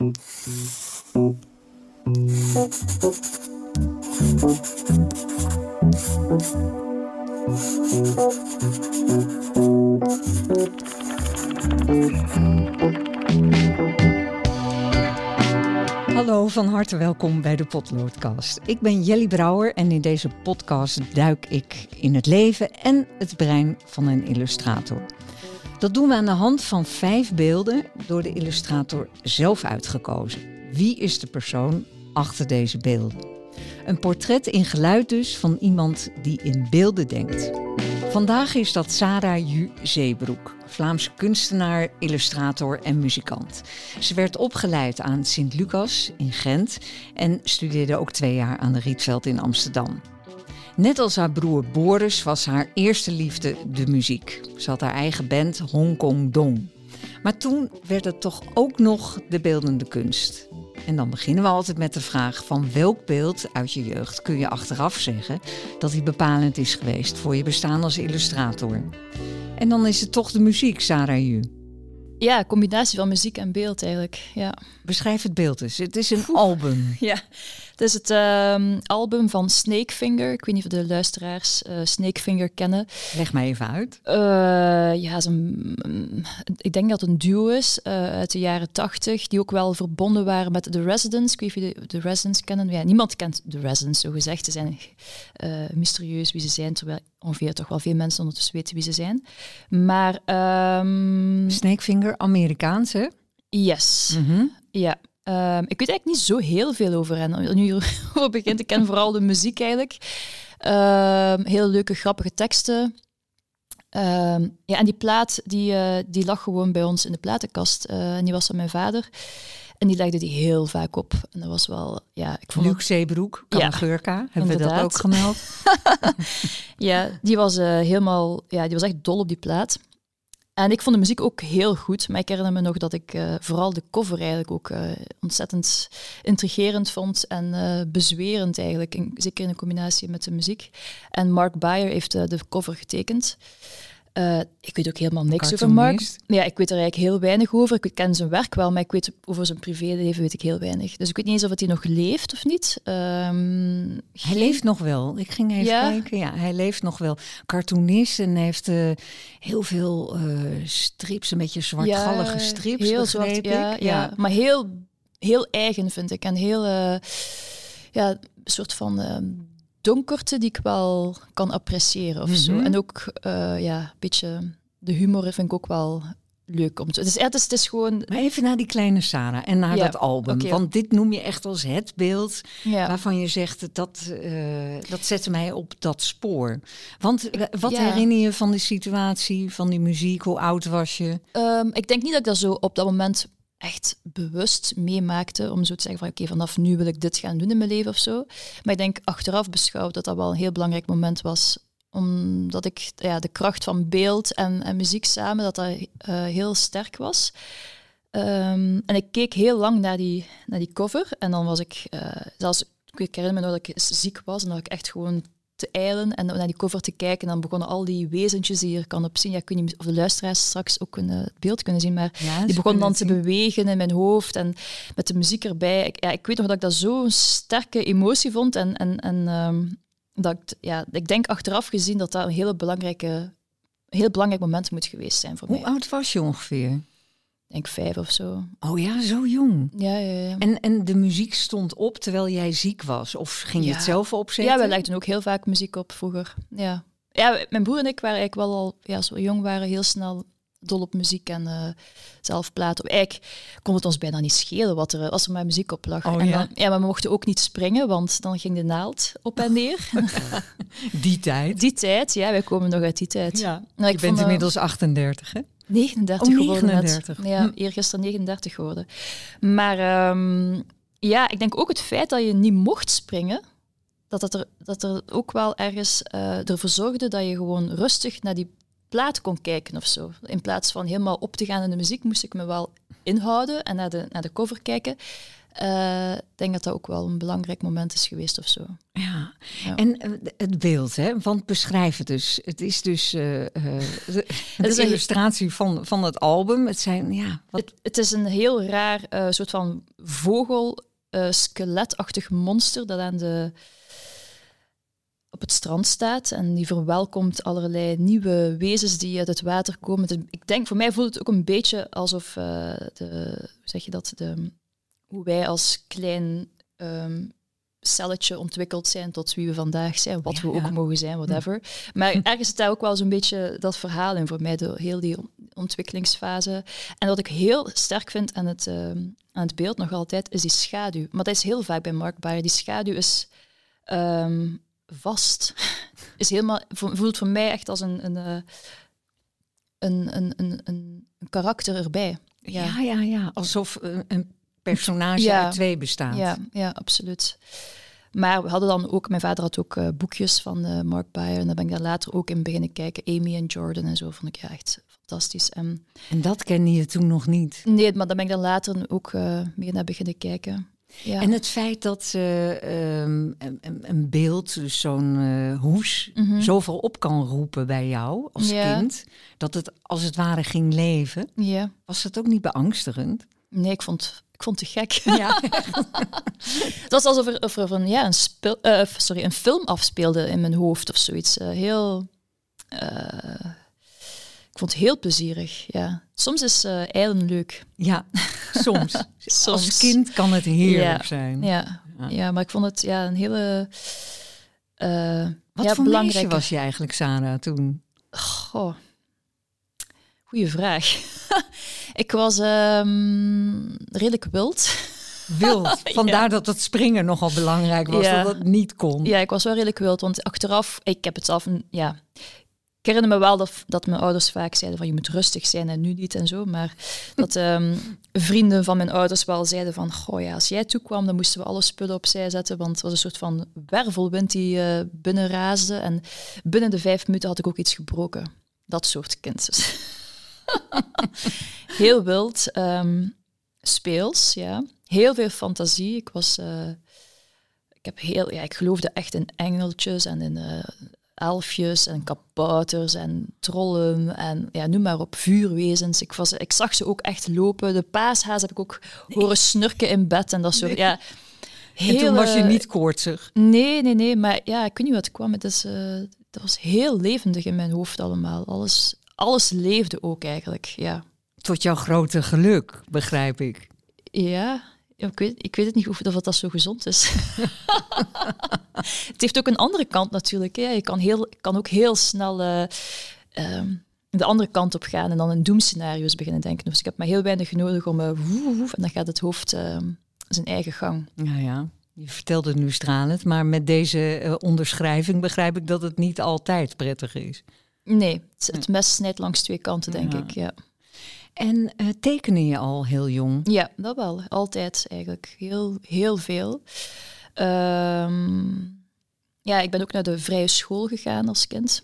Hallo, van harte welkom bij de Potloodcast. Ik ben Jelly Brouwer en in deze podcast duik ik in het leven en het brein van een illustrator. Dat doen we aan de hand van vijf beelden door de illustrator zelf uitgekozen. Wie is de persoon achter deze beelden? Een portret in geluid dus van iemand die in beelden denkt. Vandaag is dat Sarah Ju Zeebroek, Vlaamse kunstenaar, illustrator en muzikant. Ze werd opgeleid aan Sint-Lucas in Gent en studeerde ook twee jaar aan de Rietveld in Amsterdam. Net als haar broer Boris was haar eerste liefde de muziek. Ze had haar eigen band Hong Kong Dong. Maar toen werd het toch ook nog de beeldende kunst. En dan beginnen we altijd met de vraag van welk beeld uit je jeugd kun je achteraf zeggen dat die bepalend is geweest voor je bestaan als illustrator. En dan is het toch de muziek, Sarah Ju. Ja, combinatie van muziek en beeld eigenlijk. Ja. Beschrijf het beeld eens. Het is een album. Ja, het is het ehm, album van Snakefinger. Ik weet niet of de luisteraars uh, Snakefinger kennen. Leg mij even uit. Uh, ja, is een, ik denk dat het een duo is uh, uit de jaren tachtig, die ook wel verbonden waren met The Residents. Ik weet niet of je de, de Residents kennen. Ja, niemand kent The Residents, zo gezegd. Ze zijn mysterieus wie ze zijn, terwijl ongeveer toch wel veel mensen ondertussen weten wie ze zijn. Maar... Um... Snakefinger, Amerikaans, hè? Yes. Mm -hmm. Ja, Um, ik weet eigenlijk niet zo heel veel over hen. Nu over begint, ik ken vooral de muziek eigenlijk. Um, heel leuke, grappige teksten. Um, ja, en die plaat die, uh, die lag gewoon bij ons in de platenkast. Uh, en die was van mijn vader. En die legde die heel vaak op. En dat was wel, ja... Ik vond Luc Zeebroek, Kamagurka, ja, hebben inderdaad. we dat ook gemeld? ja, die was uh, helemaal... Ja, die was echt dol op die plaat. En ik vond de muziek ook heel goed, maar ik herinner me nog dat ik uh, vooral de cover eigenlijk ook uh, ontzettend intrigerend vond en uh, bezwerend eigenlijk, in, zeker in combinatie met de muziek. En Mark Bayer heeft de cover getekend. Uh, ik weet ook helemaal niks over Mark. Ja, ik weet er eigenlijk heel weinig over. Ik ken zijn werk wel, maar ik weet over zijn privéleven weet ik heel weinig. Dus ik weet niet eens of hij nog leeft of niet. Um, hij leeft nog wel. Ik ging even ja? kijken. Ja, hij leeft nog wel. Cartoonist en heeft uh, heel veel uh, strips, een beetje zwartgallige ja, strips. Heel zwart, ja, ja, maar heel, heel eigen vind ik. En heel, ja, een soort van ehm, donkerte die ik wel kan appreciëren of zo. Mhm. En ook uh, ja, een beetje de humor vind ik ook wel leuk om te. Het is, het is, het is gewoon. Maar even naar die kleine Sarah en naar ja, dat album. Okay. Want dit noem je echt als het beeld ja. waarvan je zegt dat uh, dat zette mij op dat spoor. Want wat ja. herinner je van die situatie, van die muziek? Hoe oud was je? Um, ik denk niet dat ik dat zo op dat moment echt bewust meemaakte om zo te zeggen van oké, vanaf nu wil ik dit gaan doen in mijn leven of zo. Maar ik denk achteraf beschouwd dat dat wel een heel belangrijk moment was omdat ik ja, de kracht van beeld en, en muziek samen, dat dat uh, heel sterk was. Um, en ik keek heel lang naar die, naar die cover en dan was ik, uh, zelfs, ik herinner me nog dat ik ziek was en dat ik echt gewoon te eilen en naar die cover te kijken. En dan begonnen al die wezentjes die je kan op zien. Ja, ik weet niet of de luisteraars straks ook een, het beeld kunnen zien, maar ja, die begonnen dan te bewegen in mijn hoofd en met de muziek erbij. Ik, ja, ik weet nog dat ik dat zo'n sterke emotie vond. En, en, en um, dat ik, ja, ik denk achteraf gezien dat dat een hele belangrijke, heel belangrijk moment moet geweest zijn voor Hoe mij. Hoe oud was je ongeveer? Denk vijf of zo. Oh ja, zo jong. Ja, ja, ja. En, en de muziek stond op terwijl jij ziek was? Of ging je het zelf opzetten? Ja, we legden ook heel vaak muziek op vroeger. Ja. ja, mijn broer en ik waren eigenlijk wel al, ja, als we jong waren, heel snel dol op muziek en uh, zelf platen. Eigenlijk kon het ons bijna niet schelen wat er, als er maar muziek op lag. Oh, en ja? Dan, ja, maar we mochten ook niet springen, want dan ging de naald op en neer. die tijd? Die tijd, ja. Wij komen nog uit die tijd. Ja. Nou, ik je bent vond, inmiddels 38, hè? 39 oh, geworden. 39. Net. Ja, eergisteren 39 geworden. Maar um, ja, ik denk ook het feit dat je niet mocht springen, dat, dat, er, dat er ook wel ergens uh, ervoor zorgde dat je gewoon rustig naar die plaat kon kijken of zo. In plaats van helemaal op te gaan in de muziek, moest ik me wel inhouden en naar de, naar de cover kijken. Eh, ik denk dat dat ook wel een belangrijk moment is geweest of zo. Ja, Ja. en eh, het beeld, hè? want beschrijf het dus. Het is dus eh, de is een- illustratie van, van het album. Het zijn, ja, wat, Het, het is een heel raar soort van vogel, skeletachtig monster dat aan de, op het strand staat en die verwelkomt allerlei nieuwe wezens die uit het water komen. Het- ik denk, voor mij voelt het ook een beetje alsof de, hoe zeg je dat, de, hoe wij als klein ehm, celletje ontwikkeld zijn tot wie we vandaag zijn, wat Ja, we ook ja. mogen zijn, whatever. Maar ergens zit daar ook wel zo'n beetje dat verhaal in voor mij, de, heel die on- ontwikkelingsfase. En wat ik heel sterk vind aan het, ehm, aan het beeld nog altijd, is die schaduw. Maar dat is heel vaak bij Mark Bayer. Die schaduw is ehm, vast. Is helemaal, vo- voelt voor mij echt als een, een, eh, een, een, een, een, karakter erbij. ja. ja, ja, alsof een, een personage Ja. uit twee bestaat. Ja, ja, absoluut. Maar we hadden dan ook, mijn vader had ook eh, boekjes van eh, Mark Bayer. En daar ben ik daar later ook in beginnen kijken. Amy en Jordan en zo vond ik ja, echt fantastisch. En, En dat kende je toen nog niet. nee, maar daar ben ik dan later ook eh meer naar beginnen kijken. Ja. En het feit dat ze ehm, een, beeld, dus zo'n eh, hoes, Mhm. zoveel op kan roepen bij jou als Ja. kind, dat het als het ware ging leven, ja. was dat ook niet beangstigend? Nee, ik vond, ik vond het te gek. Ja, Het was alsof er, of er een, ja, een, speel, eh, sorry, een film afspeelde in mijn hoofd of zoiets. Eh, heel... eh, ik vond het heel plezierig, ja. Soms is eh eilen leuk. ja soms. Soms. Als kind kan het heerlijk Ja. zijn. Ja, Ja. ja. maar ik vond het ja, een hele... Wat ja, voor belangrijke... was je eigenlijk, Sarah, toen? Goh. Goeie vraag. ik was ehm, redelijk wild. Wild. Vandaar dat het springen nogal belangrijk was, Ja. dat het niet kon. Ja, ik was wel redelijk wild, want achteraf, ik heb het zelf, ja, ik herinner me wel dat, dat mijn ouders vaak zeiden van je moet rustig zijn en nu niet en zo, maar dat ehm, vrienden van mijn ouders wel zeiden van, goh ja, als jij toekwam, dan moesten we alle spullen opzij zetten, want het was een soort van wervelwind die eh binnenraasde en binnen de vijf minuten had ik ook iets gebroken. Dat soort kind. dus. Heel wild, ehm, speels, ja. Heel veel fantasie. Ik was... eh, ik, heb heel, ja, ik geloofde echt in engeltjes en in eh, elfjes en kabouters en trollen en ja, noem maar op, vuurwezens. Ik, was, ik zag ze ook echt lopen. De paashaas heb ik ook horen snurken in bed en dat soort. Ja, En toen was je hele- niet koortsig. Nee, nee, nee. Maar ja, ik weet niet wat het kwam. Het is, eh, dat was heel levendig in mijn hoofd allemaal. Alles, alles leefde ook eigenlijk, ja. Tot jouw grote geluk, begrijp ik. Ja, ik weet, ik weet het niet of, of dat zo gezond is. het heeft ook een andere kant natuurlijk. Hè. Je kan, heel, kan ook heel snel eh, ehm, de andere kant op gaan en dan in doemscenario's beginnen denken. Dus ik heb maar heel weinig nodig om... woef, woef, en dan gaat het hoofd ehm, zijn eigen gang. Ja, ja. Je vertelt het nu stralend, maar met deze eh, onderschrijving begrijp ik dat het niet altijd prettig is. Nee, het, het mes snijdt langs twee kanten, denk Ja. ik. Ja. En eh, tekenen je al heel jong? Ja, dat wel. Altijd eigenlijk. Heel, heel veel. Ehm, ja, ik ben ook naar de vrije school gegaan als kind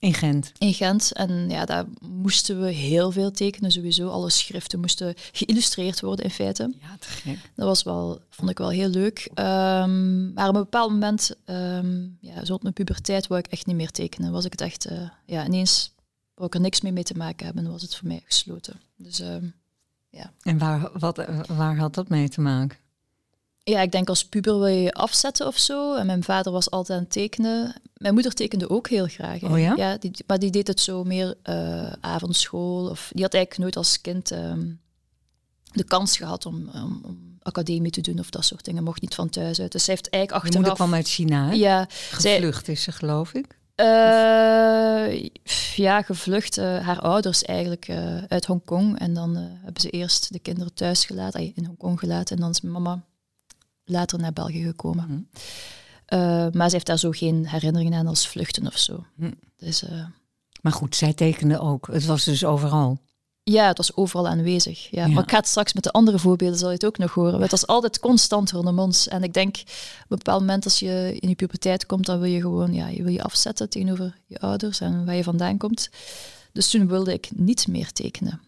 In Gent. in Gent. En ja, daar moesten we heel veel tekenen sowieso. Alle schriften moesten geïllustreerd worden in feite. Ja, te gek. Dat was wel, vond ik wel heel leuk. Ehm, maar op een bepaald moment, ehm ja, zo op mijn puberteit, wou ik echt niet meer tekenen. Was ik het echt, eh, ja, ineens wou ik er niks meer mee te maken hebben. Dan was het voor mij gesloten. Dus ehm, En waar, wat, waar had dat mee te maken? Ja, ik denk als puber wil je je afzetten of zo. En mijn vader was altijd aan het tekenen. Mijn moeder tekende ook heel graag. hè. Oh ja? ja die, maar die deed het zo meer eh, avondschool. Of, die had eigenlijk nooit als kind ehm, de kans gehad om, om, om academie te doen of dat soort dingen. Mocht niet van thuis uit. Dus zij heeft eigenlijk Je moeder achteraf... kwam uit China, hè? Ja, zij, Gevlucht is ze, geloof ik. eh, ja, gevlucht. eh, haar ouders eigenlijk eh, uit Hongkong. En dan hebben ze eerst de kinderen thuis gelaten, in Hongkong gelaten. En dan is mama later naar België gekomen. Mhm. Eh, maar ze heeft daar zo geen herinneringen aan als vluchten of zo. Hm. Dus eh, Maar goed, zij tekende ook. Het was dus overal. ja, het was overal aanwezig. Ja. Ja. Maar ik ga het straks met de andere voorbeelden, zal je het ook nog horen. Het was altijd constant rondom ons. En ik denk, op een bepaald moment als je in je puberteit komt, dan wil je gewoon ja, je wil je afzetten tegenover je ouders en waar je vandaan komt. Dus toen wilde ik niet meer tekenen.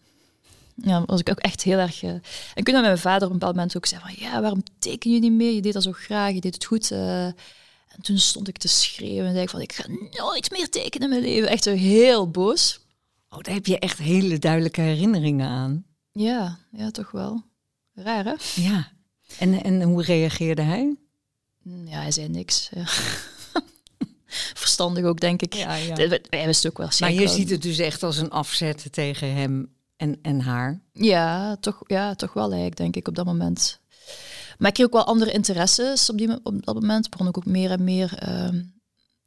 Ja, was ik ook echt heel erg... Uh... En weet met mijn vader op een bepaald moment ook zeggen van... Ja, waarom teken je niet meer? Je deed dat zo graag, je deed het goed. Uh... En toen stond ik te schreeuwen en zei ik van... Ik ga nooit meer tekenen in mijn leven. Echt zo heel boos. Oh, daar heb je echt hele duidelijke herinneringen aan. Ja, ja, toch wel. Raar, hè? Ja. En, en hoe reageerde hij? Ja, hij zei niks. Verstandig ook, denk ik. Ja, ja. Hij wist ook wel Maar je ziet het dus echt als een afzet tegen hem en, en haar? Ja toch, ja, toch wel eigenlijk, denk ik, op dat moment. Maar ik kreeg ook wel andere interesses op, die, op dat moment. Begon ik ook meer en meer uh,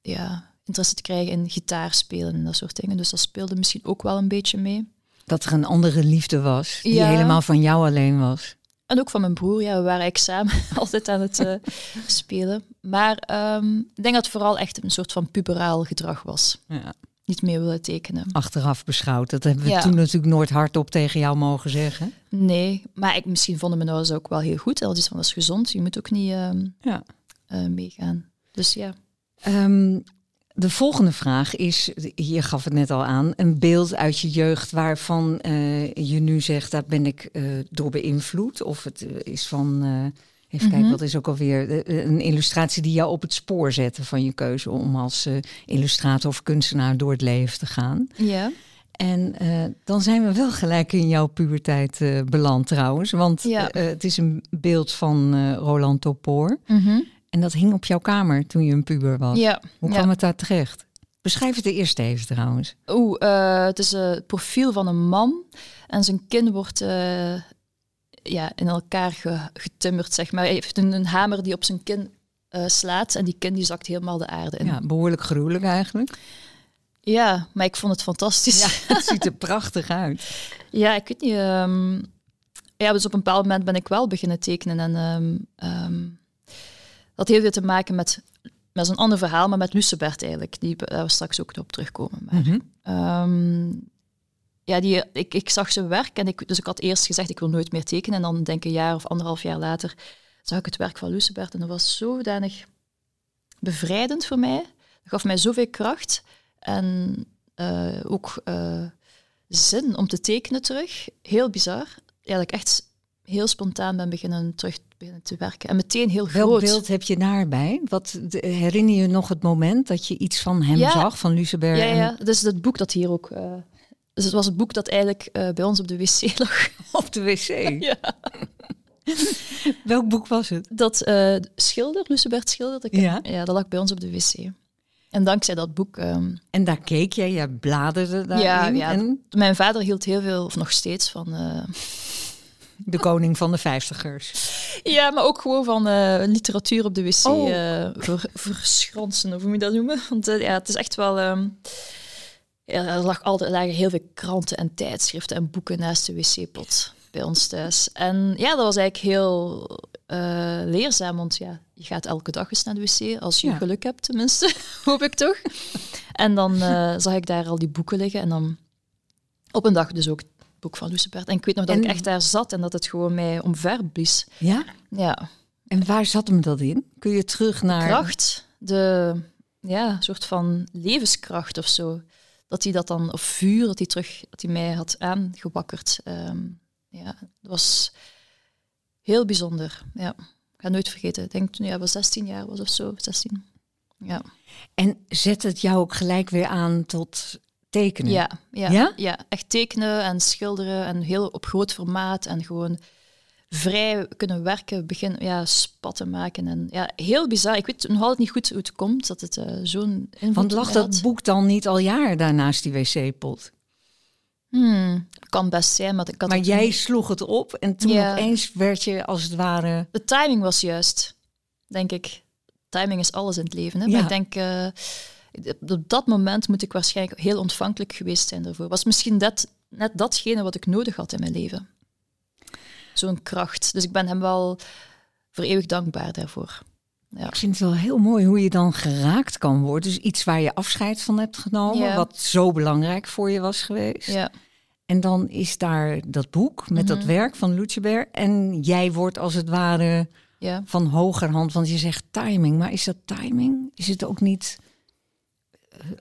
ja, interesse te krijgen in gitaar spelen en dat soort dingen. Dus dat speelde misschien ook wel een beetje mee. Dat er een andere liefde was, die helemaal van jou alleen was. En ook van mijn broer, ja, we waren eigenlijk samen altijd aan het uh, spelen. Maar um, ik denk dat het vooral echt een soort van puberaal gedrag was. Ja. Niet meer willen tekenen. Achteraf beschouwd, dat hebben we toen natuurlijk nooit hardop tegen jou mogen zeggen. Nee, maar ik, misschien vonden mijn ouders ook wel heel goed. Dat is van, dat is gezond, je moet ook niet um, ja. uh, meegaan. Dus ja. Um, de volgende vraag is, je gaf het net al aan, een beeld uit je jeugd waarvan uh, je nu zegt, daar ben ik uh, door beïnvloed. Of het is van, even kijken, mhm. wat is ook alweer een illustratie die jou op het spoor zette van je keuze om als illustrator of kunstenaar door het leven te gaan. Ja. En dan zijn we wel gelijk in jouw puberteit beland trouwens, want ja. het is een beeld van Roland Topoor. Mm en dat hing op jouw kamer toen je een puber was. Ja. Hoe kwam het daar terecht? Beschrijf het de eerste even trouwens. Oeh, het is het profiel van een man. En zijn kin wordt ja, in elkaar ge getimmerd, zeg maar. Hij heeft een, een hamer die op zijn kin slaat. En die kin die zakt helemaal de aarde in. Ja, behoorlijk gruwelijk eigenlijk. Ja, maar ik vond het fantastisch. Ja, het ziet er prachtig uit. Ja, ik weet niet. Um, ja, dus op een bepaald moment ben ik wel beginnen tekenen. En um, um, dat heeft veel te maken met, met een ander verhaal, maar met Lucebert eigenlijk, die daar we straks ook op terugkomen. Maar, mhm. ehm, ja, die, ik, ik zag zijn werk en ik, dus ik had eerst gezegd ik wil nooit meer tekenen. En dan denk ik een jaar of anderhalf jaar later zag ik het werk van Lucebert en dat was zodanig bevrijdend voor mij. Dat gaf mij zoveel kracht en uh, ook uh, zin om te tekenen terug. Heel bizar. Ja, dat ik echt heel spontaan ben beginnen terug binnen te werken. En meteen heel groot. Welk beeld heb je daarbij? Wat, herinner je nog het moment dat je iets van hem zag, van Luceberg? Ja, ja, dat is het boek dat hier ook... Uh, dus het was het boek dat eigenlijk uh, bij ons op de wc lag. Op de wc? ja. Welk boek was het? Dat uh, Schilder, Lucebert Schilder. Dat ja. ja, dat lag bij ons op de wc. En dankzij dat boek... Um, en daar keek jij, jij bladerde daarin? Ja, ja en... mijn vader hield heel veel, of nog steeds, van de koning van de vijftigers. Ja, maar ook gewoon van uh, literatuur op de wc oh. ver, verschransen, of hoe moet je dat noemen? Want ja, het is echt wel... Um, ja, er, lag altijd, lagen heel veel kranten en tijdschriften en boeken naast de wc-pot bij ons thuis. En ja, dat was eigenlijk heel leerzaam, want ja, je gaat elke dag eens naar de wc, als je geluk hebt tenminste, hoop ik toch. En dan zag ik daar al die boeken liggen en dan op een dag dus ook boek van Lucebert. En ik weet nog dat ik echt daar zat en dat het gewoon mij omver blies. Ja? Ja. En waar zat hem dat in? Kun je terug naar... De kracht, de ja, soort van levenskracht of zo. Dat hij dat dan, of vuur, dat hij terug, dat hij mij had aangewakkerd. Um, ja, dat was heel bijzonder. Ja, ik ga nooit vergeten. Ik denk toen hij was 16 jaar was of zo, 16. Ja. En zet het jou ook gelijk weer aan tot tekenen? Ja, ja, ja? echt tekenen en schilderen en heel op groot formaat en gewoon vrij kunnen werken, beginnen ja, spatten maken. En, ja, heel bizar. Ik weet nog altijd niet goed hoe het komt dat het uh, zo'n Want lag dat boek dan niet al jaren daarnaast die wc-pot? Hmm, kan best zijn, maar ik had Maar jij sloeg het op en toen opeens werd je als het ware... De timing was juist, denk ik. Timing is alles in het leven. Hè? Ja. Maar ik denk... Uh, op dat moment moet ik waarschijnlijk heel ontvankelijk geweest zijn daarvoor. Was misschien dat, net datgene wat ik nodig had in mijn leven. Zo'n kracht. Dus ik ben hem wel voor eeuwig dankbaar daarvoor. Ja. Ik vind het wel heel mooi hoe je dan geraakt kan worden. Dus iets waar je afscheid van hebt genomen, wat zo belangrijk voor je was geweest. Ja. En dan is daar dat boek met dat mhm. werk van Lucebert. En jij wordt als het ware ja. van hogerhand, want je zegt timing. Maar is dat timing? Is het ook niet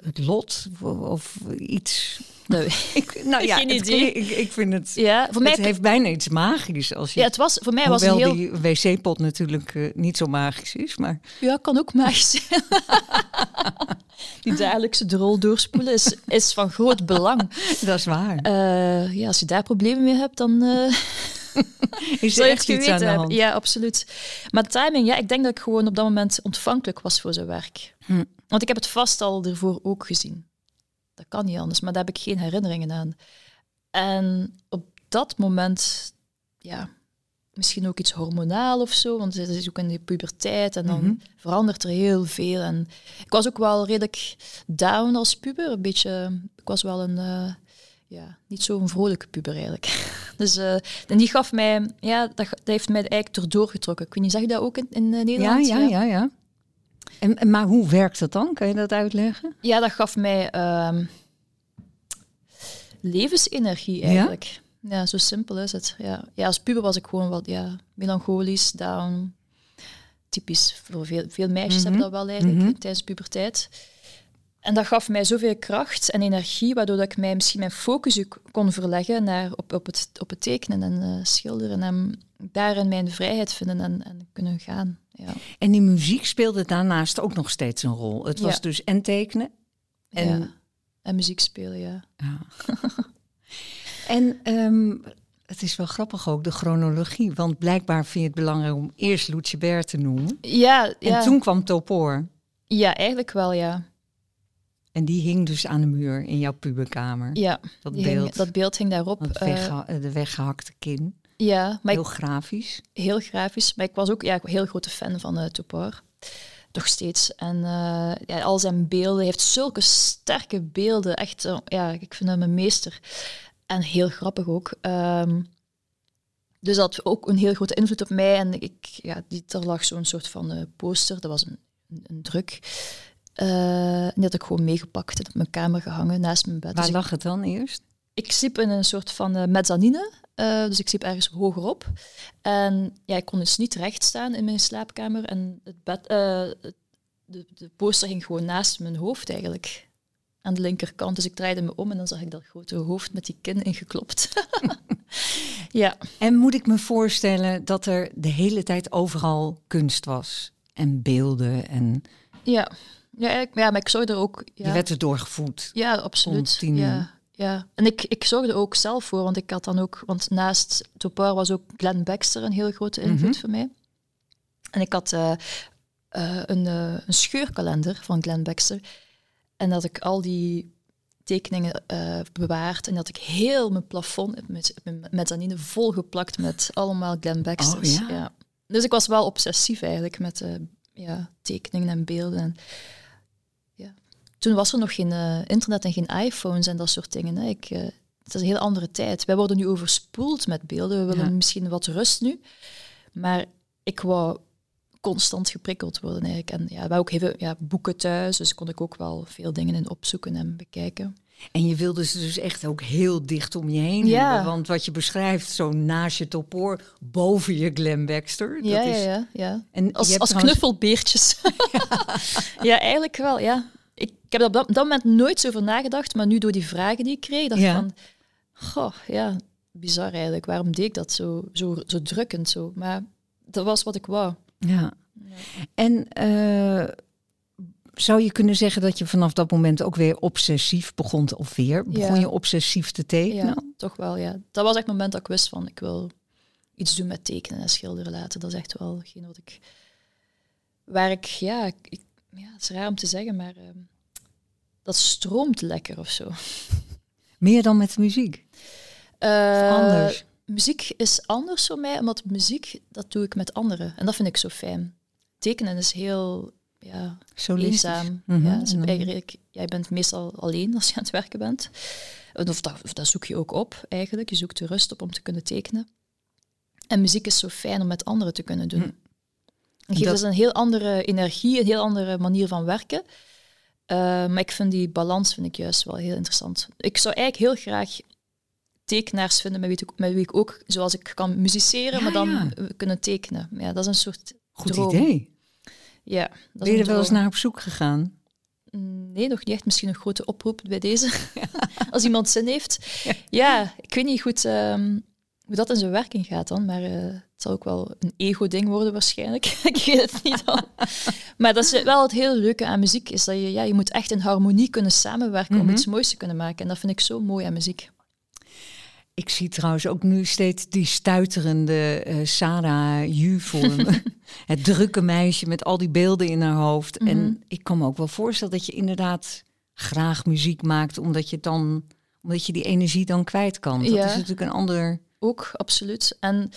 het lot of iets. Nee. ik, nou ja, het ik, ik vind het. Ja, voor mij, het heeft bijna iets magisch als je. ja, het was, voor mij was een heel... die wc-pot natuurlijk eh, niet zo magisch is, maar Ja, kan ook magisch die dagelijkse drol doorspoelen is, is van groot belang. dat is waar. Eh, ja, als je daar problemen mee hebt, dan eh is er echt iets aan de hand? Ja, absoluut. Maar timing, ja, ik denk dat ik gewoon op dat moment ontvankelijk was voor zijn werk. Hm. Want ik heb het vast al ervoor ook gezien. Dat kan niet anders, maar daar heb ik geen herinneringen aan. En op dat moment, ja, misschien ook iets hormonaal of zo, want het is ook in de puberteit en dan Mhm. verandert er heel veel. En ik was ook wel redelijk down als puber, een beetje, ik was wel een, eh, ja, niet zo'n vrolijke puber eigenlijk. Dus, eh, en die gaf mij, ja, dat, dat heeft mij eigenlijk erdoor getrokken. Ik weet niet, zeg je dat ook in, in eh, Ja, Nederland? ja, ja, ja. En, en- maar hoe werkt dat dan? Kan je dat uitleggen? Ja, dat gaf mij ehm, levensenergie Ja? eigenlijk. Ja? zo simpel is het. Ja. ja, als puber was ik gewoon wat ja, melancholisch, down. Typisch voor veel, veel meisjes Mhm. hebben dat wel eigenlijk Mhm. tijdens puberteit. En dat gaf mij zoveel kracht en energie, waardoor dat ik mij misschien mijn focus kon verleggen naar op, op, het, op het tekenen en eh, schilderen en daarin mijn vrijheid vinden en, en kunnen gaan. Ja. En die muziek speelde daarnaast ook nog steeds een rol. Het was Ja. dus en tekenen. En- En, ja. en muziek spelen, ja. Ja. en ehm, het is wel grappig ook, de chronologie. Want blijkbaar vind je het belangrijk om eerst Lucebert te noemen. Ja, ja. En toen kwam Topor. ja eigenlijk wel, ja. En die hing dus aan de muur in jouw puberkamer. Ja, dat beeld. hing- dat beeld hing daarop. eh, weggeha- de weggehakte kin. ja, maar Heel ik, grafisch. heel grafisch. Maar ik was ook ja, een heel grote fan van uh, Topor. Nog steeds. En eh, ja, al zijn beelden, hij heeft zulke sterke beelden. Echt, eh, ja, ik vind hem een meester. En heel grappig ook. Ehm, dus dat had ook een heel grote invloed op mij. En ik, ja, die, er lag zo'n soort van eh, poster, dat was een, een druk. Eh, en die had ik gewoon meegepakt en op mijn kamer gehangen naast mijn bed. Waar Dus ik- lag het dan eerst? ik sliep in een soort van eh, mezzanine. eh, dus ik sliep ergens hogerop. En ja, ik kon dus niet recht staan in mijn slaapkamer. En het bed, de, de poster ging gewoon naast mijn hoofd eigenlijk. Aan de linkerkant. Dus ik draaide me om en dan zag ik dat grote hoofd met die kin ingeklopt. ja, En moet ik me voorstellen dat er de hele tijd overal kunst was? En beelden en ja. Ja, ja, maar ik zorgde er ook... Ja. je werd er doorgevoed. Ja, absoluut. Ja, ja. En ik, ik zorgde er ook zelf voor, want ik had dan ook, want naast Topar was ook Glenn Baxter een heel grote invloed Mhm. voor mij. En ik had eh, eh, een, eh, een scheurkalender van Glenn Baxter. En dat ik al die tekeningen eh, bewaard en dat ik heel mijn plafond met, met mezzanine volgeplakt met allemaal Glenn Baxters. Oh, ja? Dus ik was wel obsessief eigenlijk met ja, tekeningen en beelden. Toen was er nog geen eh, internet en geen iPhones en dat soort dingen. Hè. Ik, eh, het is een heel andere tijd. Wij worden nu overspoeld met beelden. We willen Ja. misschien wat rust nu. Maar ik wou constant geprikkeld worden eigenlijk. En ja, wij ook heel veel ja, boeken thuis, dus kon ik ook wel veel dingen in opzoeken en bekijken. En je wilde ze dus echt ook heel dicht om je heen Ja. hebben. Want wat je beschrijft, zo naast je topoor, boven je Glenn Baxter. ja, dat is, ja, ja, ja. En Als, hebt als trouwens- knuffelbeertjes. ja. eigenlijk wel, ja. Ik, heb er op dat, dat moment nooit zo over nagedacht, maar nu door die vragen die ik kreeg, dacht ik Ja. van... Goh, ja, bizar eigenlijk. Waarom deed ik dat zo, zo, zo drukkend zo? Maar dat was wat ik wou. Ja. En eh, zou je kunnen zeggen dat je vanaf dat moment ook weer obsessief begon, of weer, begon Ja. je obsessief te tekenen? Ja, toch wel, ja. Dat was echt het moment dat ik wist van, ik wil iets doen met tekenen en schilderen laten. Dat is echt wel geen wat ik... Waar ik, ja, ik- ja, het is raar om te zeggen, maar ehm, dat stroomt lekker of zo. Meer dan met muziek? Eh, anders? Muziek is anders voor mij, omdat muziek, dat doe ik met anderen. En dat vind ik zo fijn. Tekenen is heel ja, eenzaam. Mhm, ja, dus eigenlijk, jij bent meestal alleen als je aan het werken bent. Of dat, of dat zoek je ook op, eigenlijk. Je zoekt de rust op om te kunnen tekenen. En muziek is zo fijn om met anderen te kunnen doen. Hm. Geeft Dat- dus een heel andere energie, een heel andere manier van werken. Eh, maar ik vind die balans vind ik juist wel heel interessant. Ik zou eigenlijk heel graag tekenaars vinden met wie ik, met wie ik ook, zoals ik kan musiceren, Ja, maar dan ja. kunnen tekenen. Ja, dat is een soort Goed droom. idee. Ja, dat Ben je er wel eens naar op zoek gegaan? Nee, nog niet echt. Misschien een grote oproep bij deze. Als iemand zin heeft. Ja, ik weet niet goed ehm, hoe dat in zijn werking gaat dan. Maar uh, het zal ook wel een ego-ding worden waarschijnlijk. ik weet het niet al. maar dat is wel het hele leuke aan muziek. Is dat je, ja, je moet echt in harmonie kunnen samenwerken om mhm. iets moois te kunnen maken. En dat vind ik zo mooi aan muziek. Ik zie trouwens ook nu steeds die stuiterende uh, Sarah Ju voor me. het drukke meisje met al die beelden in haar hoofd. En mhm. ik kan me ook wel voorstellen dat je inderdaad graag muziek maakt, omdat je dan omdat je die energie dan kwijt kan. Dat is natuurlijk een ander. Ook, absoluut. En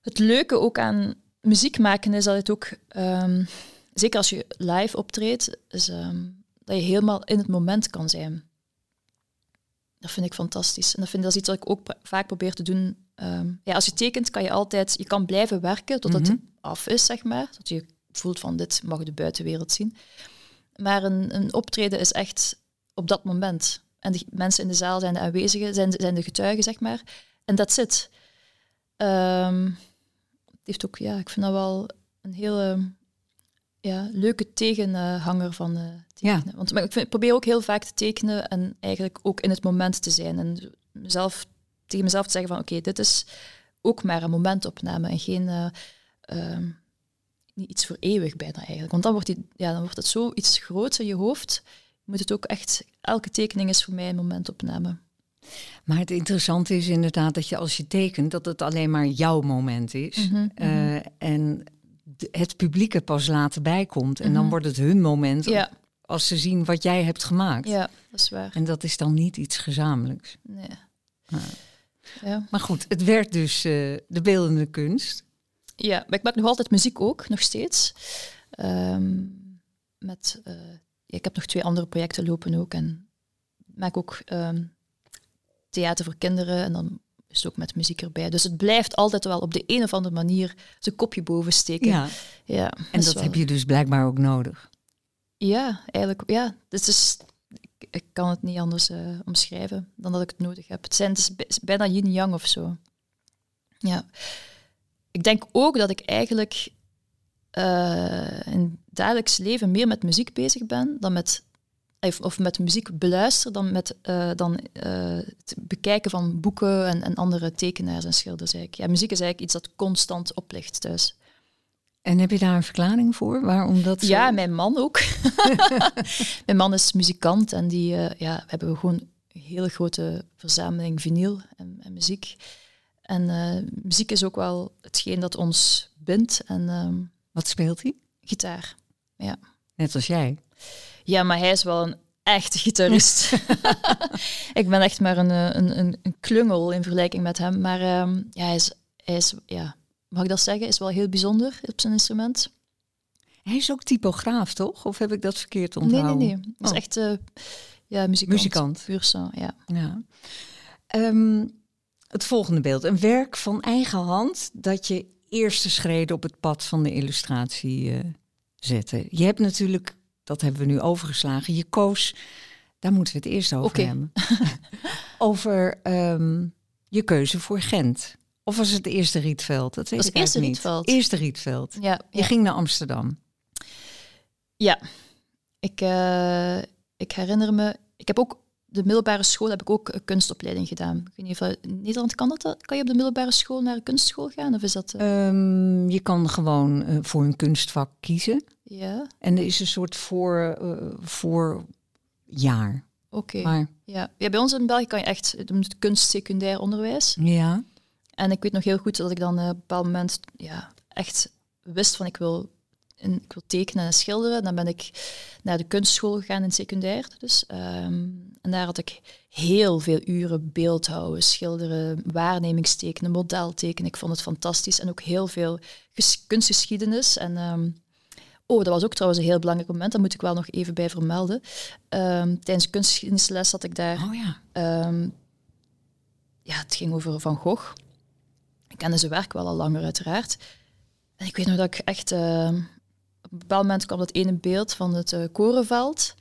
het leuke ook aan muziek maken is dat het ook, um, zeker als je live optreedt, is ehm, dat je helemaal in het moment kan zijn. Dat vind ik fantastisch. En dat, vind, dat is iets wat ik ook vaak probeer te doen. Ehm, ja, als je tekent, kan je altijd, je kan blijven werken totdat het mhm. af is, zeg maar. Dat je voelt van dit mag de buitenwereld zien. Maar een, een optreden is echt op dat moment. En de mensen in de zaal zijn de aanwezigen, zijn de, zijn de getuigen, zeg maar. En dat zit. Um, het heeft ook, ja, ik vind dat wel een hele ja, leuke tegenhanger van uh, tekenen. Ja. Want ik, vind, probeer ook heel vaak te tekenen en eigenlijk ook in het moment te zijn. En mezelf, tegen mezelf te zeggen van oké, dit is ook maar een momentopname en geen uh, niet iets voor eeuwig bijna eigenlijk. Want dan wordt, die, ja, dan wordt het zo iets groots in je hoofd. Je moet het ook echt, elke tekening is voor mij een momentopname. Maar het interessante is inderdaad dat je als je tekent, dat het alleen maar jouw moment is. Mhm, mhm. Eh, en het publiek er pas later bij komt. En dan mhm. wordt het hun moment ja. als ze zien wat jij hebt gemaakt. Ja, dat is waar. En dat is dan niet iets gezamenlijks. Nee. ja. Maar goed, het werd dus uh, de beeldende kunst. Ja, maar ik maak nog altijd muziek ook, nog steeds. Um, met, uh, ik heb nog twee andere projecten lopen ook. En maak ook um, theater voor kinderen. En dan is het ook met muziek erbij. Dus het blijft altijd wel op de een of andere manier zijn kopje boven steken. Ja. ja en dat, heb je dus blijkbaar ook nodig. Ja, eigenlijk. Ja, dus is, ik, ik kan het niet anders uh, omschrijven dan dat ik het nodig heb. Het, zijn, het is bijna yin-yang of zo. Ja. Ik denk ook dat ik eigenlijk uh, in het dagelijks leven meer met muziek bezig ben dan met of met muziek beluisteren dan met uh, dan, uh, het bekijken van boeken en, en, andere tekenaars en schilders. Eigenlijk. Ja, muziek is eigenlijk iets dat constant oplicht thuis. En heb je daar een verklaring voor? Waarom dat zo... Ja, mijn man ook. mijn man is muzikant en die uh, ja, hebben we gewoon een hele grote verzameling vinyl en, en muziek. En muziek is ook wel hetgeen dat ons bindt. En, ehm, Wat speelt hij? Gitaar, ja. Net als jij? Ja, maar hij is wel een echte gitarist. ik ben echt maar een, een, een, een, klungel in vergelijking met hem. Maar um, ja, hij is, hij is, ja, mag ik dat zeggen, is wel heel bijzonder op zijn instrument. Hij is ook typograaf, toch? Of heb ik dat verkeerd onthouden? Nee, nee, nee. Hij is oh. echt uh, ja, muzikant. Muzikant. Puur zo, ja. ja. Um, het volgende beeld. Een werk van eigen hand dat je eerste schreden op het pad van de illustratie uh, zette. Je hebt natuurlijk dat hebben we nu overgeslagen. Je koos, daar moeten we het eerst over hebben. over ehm, je keuze voor Gent. Of was het eerste Rietveld? Dat weet was ik eerste niet. Rietveld. Eerste Rietveld. Ja, je ging naar Amsterdam. Ja, ik, uh, ik herinner me. Ik heb ook de middelbare school heb ik ook een kunstopleiding gedaan. Ik weet niet of in Nederland kan dat. Kan je op de middelbare school naar een kunstschool gaan? Of is dat, uh... um, je kan gewoon uh, voor een kunstvak kiezen. Ja. En er is een soort voor, uh, voor jaar. Oké. Okay. Ja. ja, bij ons in België kan je echt het kunst secundair onderwijs. Ja. En ik weet nog heel goed dat ik dan op een bepaald moment ja, echt wist van ik wil ik wil tekenen en schilderen. Dan ben ik naar de kunstschool gegaan in secundair. Dus, ehm, en daar had ik heel veel uren beeldhouden, schilderen, waarnemingstekenen, modeltekenen. Ik vond het fantastisch. En ook heel veel kunstgeschiedenis. En um, oh, dat was ook trouwens een heel belangrijk moment. Dat moet ik wel nog even bij vermelden. Um, tijdens de kunstgeschiedenisles had ik daar... Oh ja. ja, het ging over Van Gogh. Ik kende zijn werk wel al langer, uiteraard. En ik weet nog dat ik echt op een bepaald moment kwam dat ene beeld van het uh, korenveld.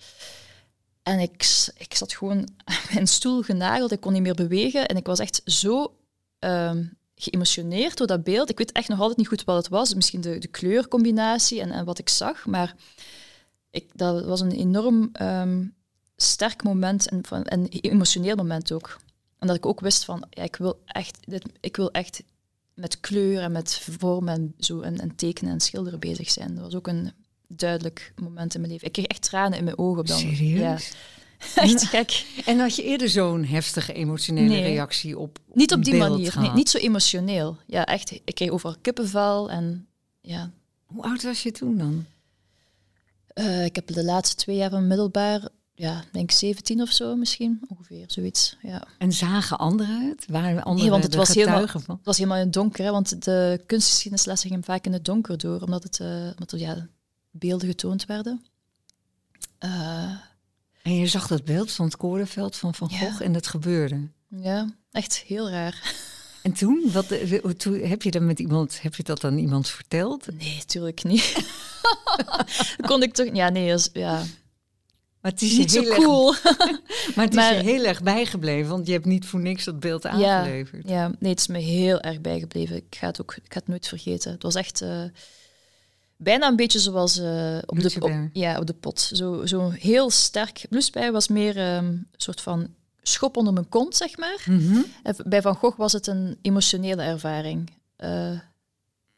En ik, ik zat gewoon aan mijn stoel genageld. Ik kon niet meer bewegen. En ik was echt zo uh, geëmotioneerd door dat beeld. Ik weet echt nog altijd niet goed wat het was. Misschien de, de kleurcombinatie en, en wat ik zag. Maar ik, dat was een enorm ehm, sterk moment en, van, en emotioneel moment ook. En dat ik ook wist van, ja, ik wil echt, dit, ik wil echt met kleur en met vorm en zo en, en tekenen en schilderen bezig zijn. Dat was ook een duidelijk moment in mijn leven. Ik kreeg echt tranen in mijn ogen. Dan. Serieus? Ja. Echt gek. En had je eerder zo'n heftige emotionele Nee. reactie op Niet op die manier. Nee, niet zo emotioneel. Ja, echt. Ik kreeg overal kippenvel en ja. Hoe oud was je toen dan? Eh, ik heb de laatste twee jaar van middelbaar, ja, denk 17 of zo misschien, ongeveer, zoiets. Ja. En zagen anderen het? Waren anderen Nee, want het was helemaal- van? Het was helemaal in het donker, hè, want de kunstgeschiedenislessen gingen vaak in het donker door, omdat, het, omdat er ja, beelden getoond werden. Eh, En je zag dat beeld van het korenveld van Van Ja. Gogh en het gebeurde. ja, echt heel raar. En toen, wat, eh, toen heb je dat met iemand, heb je dat aan iemand verteld? Nee, tuurlijk niet. Dat kon ik toch... Ja, nee, dat is, ja, Maar het is niet zo erg- cool. maar het is je heel erg bijgebleven, want je hebt niet voor niks dat beeld aangeleverd. Ja, nee, het is me heel erg bijgebleven. Ik ga het ook ik ga het nooit vergeten. Het was echt eh, bijna een beetje zoals eh, op, de, op, ja, op de pot. Zo, zo heel sterk. Bluesbij was meer ehm, een soort van schop onder mijn kont, zeg maar. Mhm. Bij Van Gogh was het een emotionele ervaring. Eh,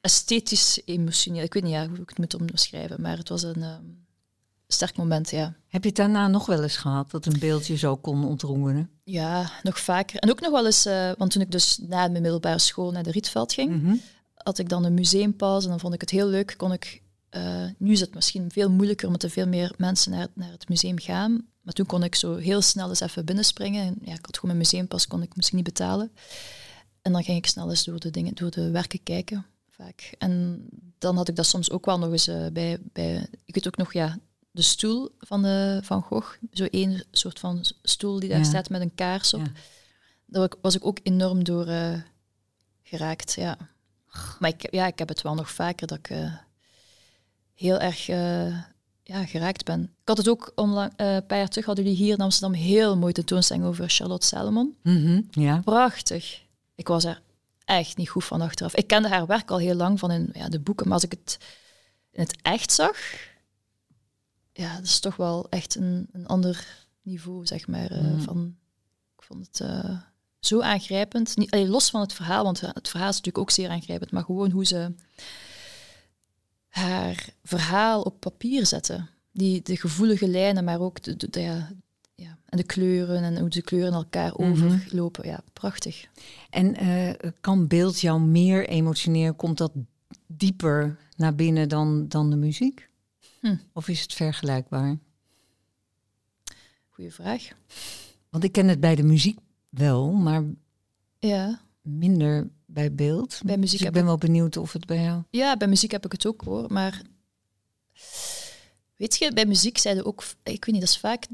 esthetisch emotioneel. Ik weet niet ja, hoe ik het moet omschrijven, maar het was een ehm, sterk moment, ja. Heb je het daarna nog wel eens gehad dat een beeld je zo kon ontroeren? Ja, nog vaker. En ook nog wel eens, eh, want toen ik dus na mijn middelbare school naar de Rietveld ging, Mhm. Had ik dan een museumpauze en dan vond ik het heel leuk. Kon ik, eh, nu is het misschien veel moeilijker omdat er veel meer mensen naar, naar het museum gaan. Maar toen kon ik zo heel snel eens even binnenspringen. En ja, ik had gewoon mijn museumpas, kon ik misschien niet betalen. En dan ging ik snel eens door de, dingen, door de werken kijken, vaak. En dan had ik dat soms ook wel nog eens eh, bij, bij... Ik weet ook nog, ja, de stoel van, de, van Gogh. Zo één soort van stoel die daar Ja. staat met een kaars op. Ja. Daar was ik ook enorm door eh, geraakt, ja. Maar ik, ja, ik heb het wel nog vaker dat ik eh, heel erg eh, ja, geraakt ben. Ik had het ook onlang, eh, een paar jaar terug, hadden jullie hier in Amsterdam heel mooi tentoonstelling over Charlotte Salomon. Mhm. Ja. Prachtig. Ik was er echt niet goed van achteraf. Ik kende haar werk al heel lang van in ja, de boeken, maar als ik het in het echt zag, ja, dat is toch wel echt een, een ander niveau, zeg maar. Mm. van, ik vond het zo aangrijpend. Niet, allee, los van het verhaal, want het verhaal is natuurlijk ook zeer aangrijpend, maar gewoon hoe ze haar verhaal op papier zette. Die, de gevoelige lijnen, maar ook de, de, de- ja, ja, en de kleuren en hoe de kleuren elkaar Mhm. overlopen. Ja, prachtig. En eh, kan beeld jou meer emotioneren? Komt dat dieper naar binnen dan, dan de muziek? Hm. Of is het vergelijkbaar? Goeie vraag. Want ik ken het bij de muziek wel, maar Ja. minder bij beeld. Bij muziek dus ik ben wel benieuwd of het bij jou... ja, bij muziek heb ik het ook hoor, maar weet je, bij muziek zeiden ook, ik weet niet, dat is vaak,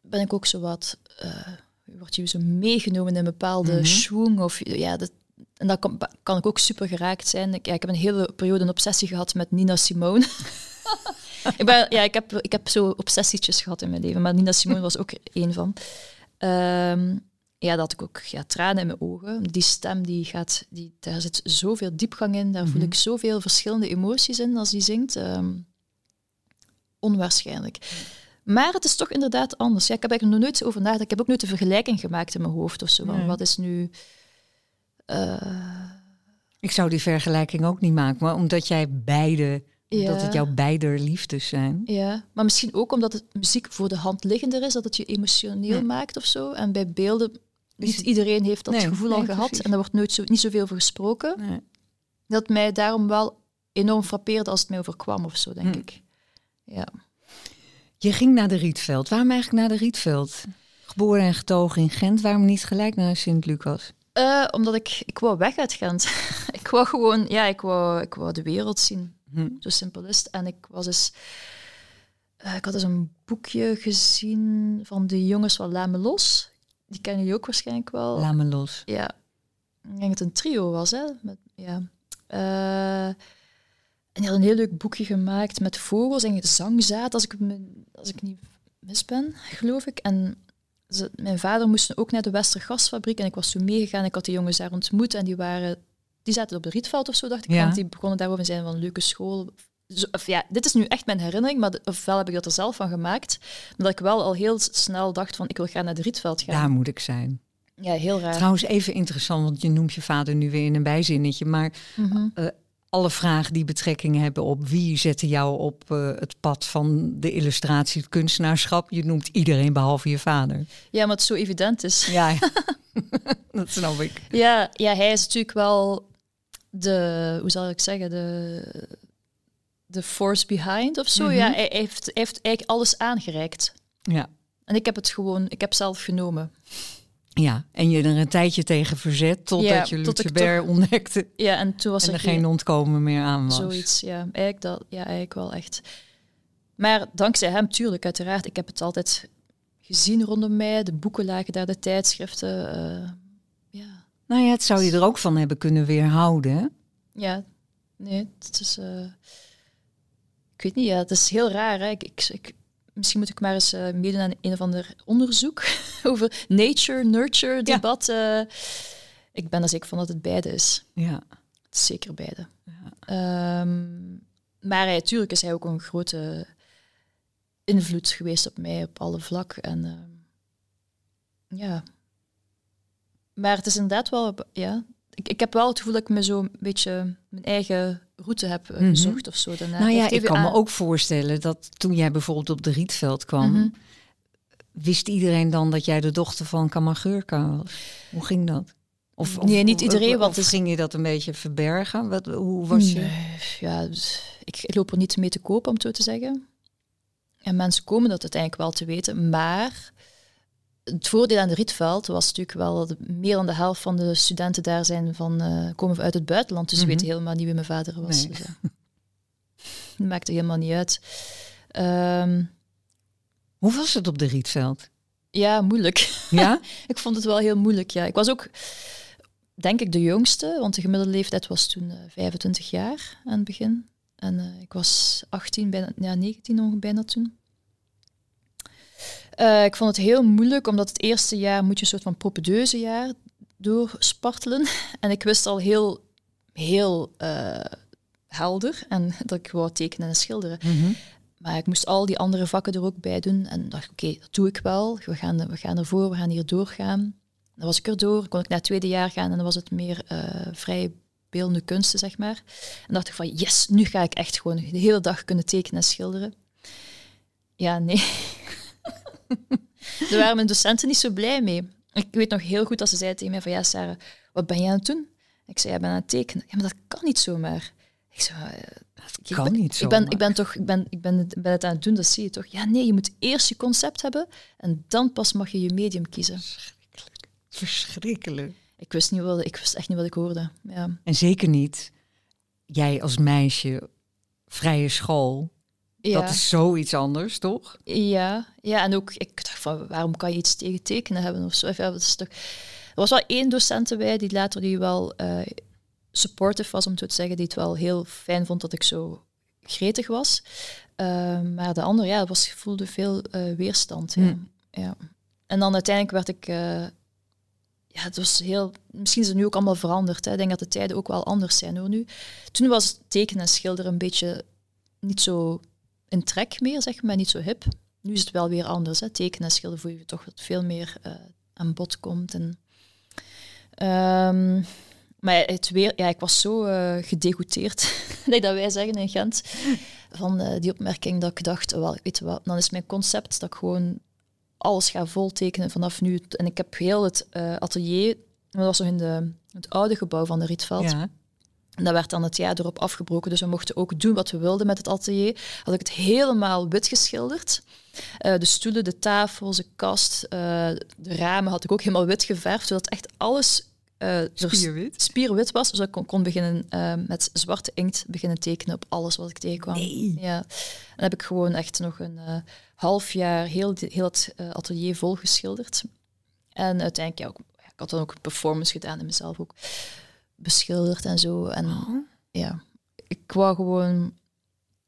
ben ik ook zo wat, eh word je zo meegenomen in een bepaalde schwung of ja, dat, en dat kan, kan ik ook super geraakt zijn. Ik, ja, ik heb een hele periode een obsessie gehad met Nina Simone. ik, ben, ja, ik, heb, ik heb zo obsessietjes gehad in mijn leven, maar Nina Simone was ook één van. Ehm, ja, dat ik ook ja, tranen in mijn ogen. Die stem, die gaat, die, daar zit zoveel diepgang in. Daar voel Mhm. ik zoveel verschillende emoties in als die zingt. Ehm, onwaarschijnlijk. Maar het is toch inderdaad anders. Ja, ik heb eigenlijk nog nooit over nagedacht. Ik heb ook nooit een vergelijking gemaakt in mijn hoofd of zo. Nee. Wat is nu... eh, Ik zou die vergelijking ook niet maken, maar omdat jij beide, Ja. het jouw beider liefdes zijn. Ja, maar misschien ook omdat het muziek voor de hand liggender is, dat het je emotioneel Ja. maakt of zo. En bij beelden, niet het- iedereen heeft dat Nee, gevoel al gehad en daar wordt nooit zo, niet zoveel over gesproken. Nee. Dat mij daarom wel enorm frappeerde als het mij overkwam of zo, denk Hm. ik. Ja. Je ging naar de Rietveld. Waarom eigenlijk naar de Rietveld? Geboren en getogen in Gent, waarom niet gelijk naar Sint-Lucas? Eh, omdat ik, ik wou weg uit Gent. ik wou gewoon, ja, ik wou, ik wou de wereld zien. Hm. Zo simpel is het. En ik was eens... eh, ik had eens een boekje gezien van de jongens van Laat Me Los. Die kennen jullie ook waarschijnlijk wel. Laat me los. Ja. Ik denk dat het een trio was, hè. Met, ja. Eh, en die had een heel leuk boekje gemaakt met vogels en zangzaad, als ik, me, als ik niet mis ben, geloof ik. En ze, mijn vader moest ook naar de Westergasfabriek en ik was toen meegegaan. Ik had die jongens daar ontmoet en die waren... Die zaten op de Rietveld of zo, dacht ik. Ja. Want die begonnen daarover en zeiden van leuke school. Of ja, dit is nu echt mijn herinnering, maar ofwel heb ik dat er zelf van gemaakt, maar dat ik wel al heel snel dacht van ik wil gaan naar de Rietveld gaan. Daar moet ik zijn. Ja, heel raar. Trouwens, even interessant, want je noemt je vader nu weer in een bijzinnetje. Maar Mhm. alle vragen die betrekking hebben op wie zette jou op eh, het pad van de illustratie, het kunstenaarschap. Je noemt iedereen behalve je vader. Ja, maar het zo evident is. Ja, dat snap ik. Ja, ja, hij is natuurlijk wel de, hoe zal ik zeggen, de, de force behind of zo. Mhm. Ja, hij heeft, heeft eigenlijk alles aangereikt. Ja. En ik heb het gewoon, ik heb zelf genomen. ja, en je er een tijdje tegen verzet totdat Ja, je Lucebert ontdekte Ja, en toen was en er geen ontkomen meer aan was. zoiets. Ja, eigenlijk, dat, ja, eigenlijk wel echt. Maar dankzij hem, tuurlijk, uiteraard. Ik heb het altijd gezien rondom mij. De boeken lagen daar, de tijdschriften. eh, ja. Nou ja, het zou je er ook van hebben kunnen weerhouden. hè? ja, nee, het is... eh, ik weet niet, ja, het is heel raar. Hè? Ik, ik, ik- misschien moet ik maar eens eh, meedoen aan een of ander onderzoek over nature-nurture debat. eh. ik ben er zeker van dat het beide is. Ja. Het is zeker beide. Ehm, maar natuurlijk is hij ook een grote invloed geweest op mij op alle vlakken. En ehm, ja. Maar het is inderdaad wel, ja. Ik, ik heb wel het gevoel dat ik me zo een beetje mijn eigen route heb eh, Mhm. gezocht of zo. Daarna. Nou ja, ik kan me ook voorstellen dat toen jij bijvoorbeeld op de Rietveld kwam, Mhm. wist iedereen dan dat jij de dochter van Kamagurka was? Hoe ging dat? Of, Nee, niet iedereen, want ging je dat een beetje verbergen? Wat, hoe was je? Nee, ja, dus ik, ik loop er niet mee te koop, om het zo te zeggen. En mensen komen dat uiteindelijk wel te weten. Maar het voordeel aan de Rietveld was natuurlijk wel dat meer dan de helft van de studenten daar zijn van, eh, komen uit het buitenland. Dus ze Mhm. weten helemaal niet wie mijn vader was. Nee. Dus, dat maakte helemaal niet uit. Ehm, Hoe was het op de Rietveld? ja, moeilijk. Ja? ik vond het wel heel moeilijk, ja. Ik was ook, denk ik, de jongste, want de gemiddelde leeftijd was toen eh, 25 jaar aan het begin. En eh, ik was 18, bijna, ja, 19 nog bijna toen. Eh, ik vond het heel moeilijk, omdat het eerste jaar moet je een soort van propedeuzejaar doorspartelen. En ik wist al heel, heel eh, helder en dat ik wou tekenen en schilderen. Mhm. Maar ik moest al die andere vakken er ook bij doen. En dacht, oké, dat doe ik wel. We gaan, we gaan ervoor, we gaan hier doorgaan. Dan was ik erdoor, kon ik naar het tweede jaar gaan en dan was het meer eh vrij beeldende kunsten, zeg maar. En dacht ik van, yes, nu ga ik echt gewoon de hele dag kunnen tekenen en schilderen. Ja, nee. Daar waren mijn docenten niet zo blij mee. Ik weet nog heel goed dat ze zei tegen mij van, ja Sarah, wat ben je aan het doen? Ik zei, ja, ben aan het tekenen. Ja, maar dat kan niet zomaar. Ik zei, "Eh, ik kan ben, niet ik ben, zomaar. ik ben toch, ik ben, ik ben, het, ben het aan het doen, dat zie je toch? Ja, nee, je moet eerst je concept hebben en dan pas mag je je medium kiezen. Verschrikkelijk. Ik wist, niet wat, ik wist echt niet wat ik hoorde. Ja. En zeker niet jij als meisje, vrije school. Ja. Dat is zoiets anders, toch? Ja, ja, en ook, ik dacht van, waarom kan je iets tegen tekenen hebben of zo? Ja, dat is toch... Er was wel één docent erbij die later die wel eh, supportive was, om het zo te zeggen, die het wel heel fijn vond dat ik zo gretig was. Eh, maar de andere, ja, was, voelde veel eh, weerstand. Ja. Hmm. ja. En dan uiteindelijk werd ik... eh, ja, het was heel... Misschien is het nu ook allemaal veranderd. Hè. Ik denk dat de tijden ook wel anders zijn hoor nu. Toen was tekenen en schilderen een beetje niet zo in trek meer, zeg maar, niet zo hip. Nu is het wel weer anders. Hè. Tekenen en schilderen voel je toch wat veel meer eh, aan bod komt. En, Ehm, maar het weer, ja, ik was zo gedegoûteerd, nee, dat wij zeggen in Gent, van eh, die opmerking dat ik dacht, wel, weet je wat, dan is mijn concept dat ik gewoon alles ga voltekenen vanaf nu. En ik heb heel het atelier, dat was nog in de, het oude gebouw van de Rietveld. En dat werd dan het jaar erop afgebroken. Dus we mochten ook doen wat we wilden met het atelier. Had ik het helemaal wit geschilderd. Eh, de stoelen, de tafels, de kast, eh, de ramen had ik ook helemaal wit geverfd. Zodat echt alles er Spierwit? spierwit was. Zodat ik kon, kon beginnen met zwarte inkt beginnen tekenen op alles wat ik tegenkwam. Nee. Ja. En dan heb ik gewoon echt nog een half jaar heel, heel het atelier vol geschilderd. En uiteindelijk, ja, ook, ja, ik had dan ook een performance gedaan en mezelf ook beschilderd en zo. En Oh. ja, ik wou gewoon...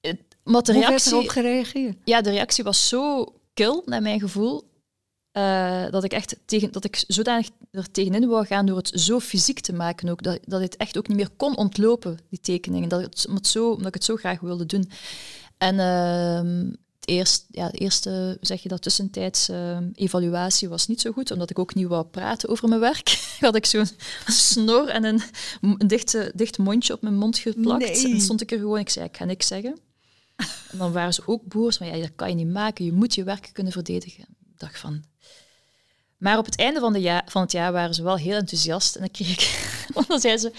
Het, maar de Hoe reactie, erop gereageerd? ja, de reactie was zo kil, naar mijn gevoel, eh, dat ik echt tegen, dat ik zodanig er tegenin wou gaan door het zo fysiek te maken ook, dat, dat het echt ook niet meer kon ontlopen, die tekeningen. Dat het, omdat, zo, omdat ik het zo graag wilde doen. En ehm, eerst, ja, de eerste, zeg je dat, tussentijds ehm, evaluatie was niet zo goed, omdat ik ook niet wou praten over mijn werk. had ik zo'n snor en een, een dichte, dicht mondje op mijn mond geplakt. Nee. En stond ik er gewoon, ik zei, ik ga niks zeggen. En dan waren ze ook boos, maar ja, dat kan je niet maken. Je moet je werk kunnen verdedigen. Ik dacht van... Maar op het einde van, de ja van het jaar waren ze wel heel enthousiast. En dan kreeg ik... dan zei ze...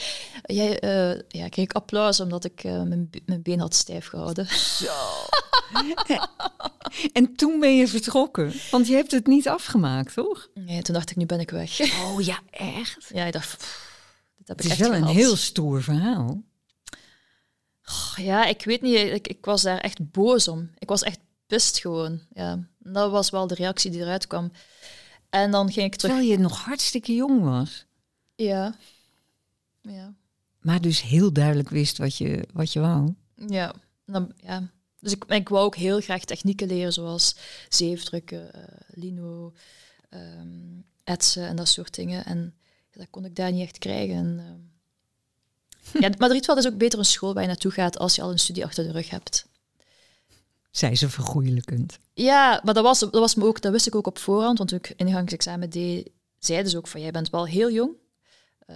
Jij, eh, ja, kreeg ik applaus omdat ik eh, mijn, mijn been had stijf gehouden. En toen ben je vertrokken, want je hebt het niet afgemaakt, toch? Nee, toen dacht ik, nu ben ik weg. Oh ja, echt? Ja, ik dacht... pff, dit heb Het ik is echt wel een heel stoer verhaal. Ja, ik weet niet. Ik, ik was daar echt boos om. Ik was echt pist gewoon. Ja, dat was wel de reactie die eruit kwam. En dan ging ik terug... Terwijl je nog hartstikke jong was. Ja. Ja. Maar dus heel duidelijk wist wat je, wat je wou. Ja. Dan, ja. Dus ik, ik wou ook heel graag technieken leren, zoals zeefdrukken, eh, lino, ehm, etsen en dat soort dingen. En dat kon ik daar niet echt krijgen. En, ehm, ja, maar is ook beter een school waar je naartoe gaat als je al een studie achter de rug hebt. Zei ze vergoeilijkend. Ja, maar dat, was, dat, was me ook, dat wist ik ook op voorhand, want toen ik ingangsexamen deed, zeiden ze ook van, jij bent wel heel jong. Eh,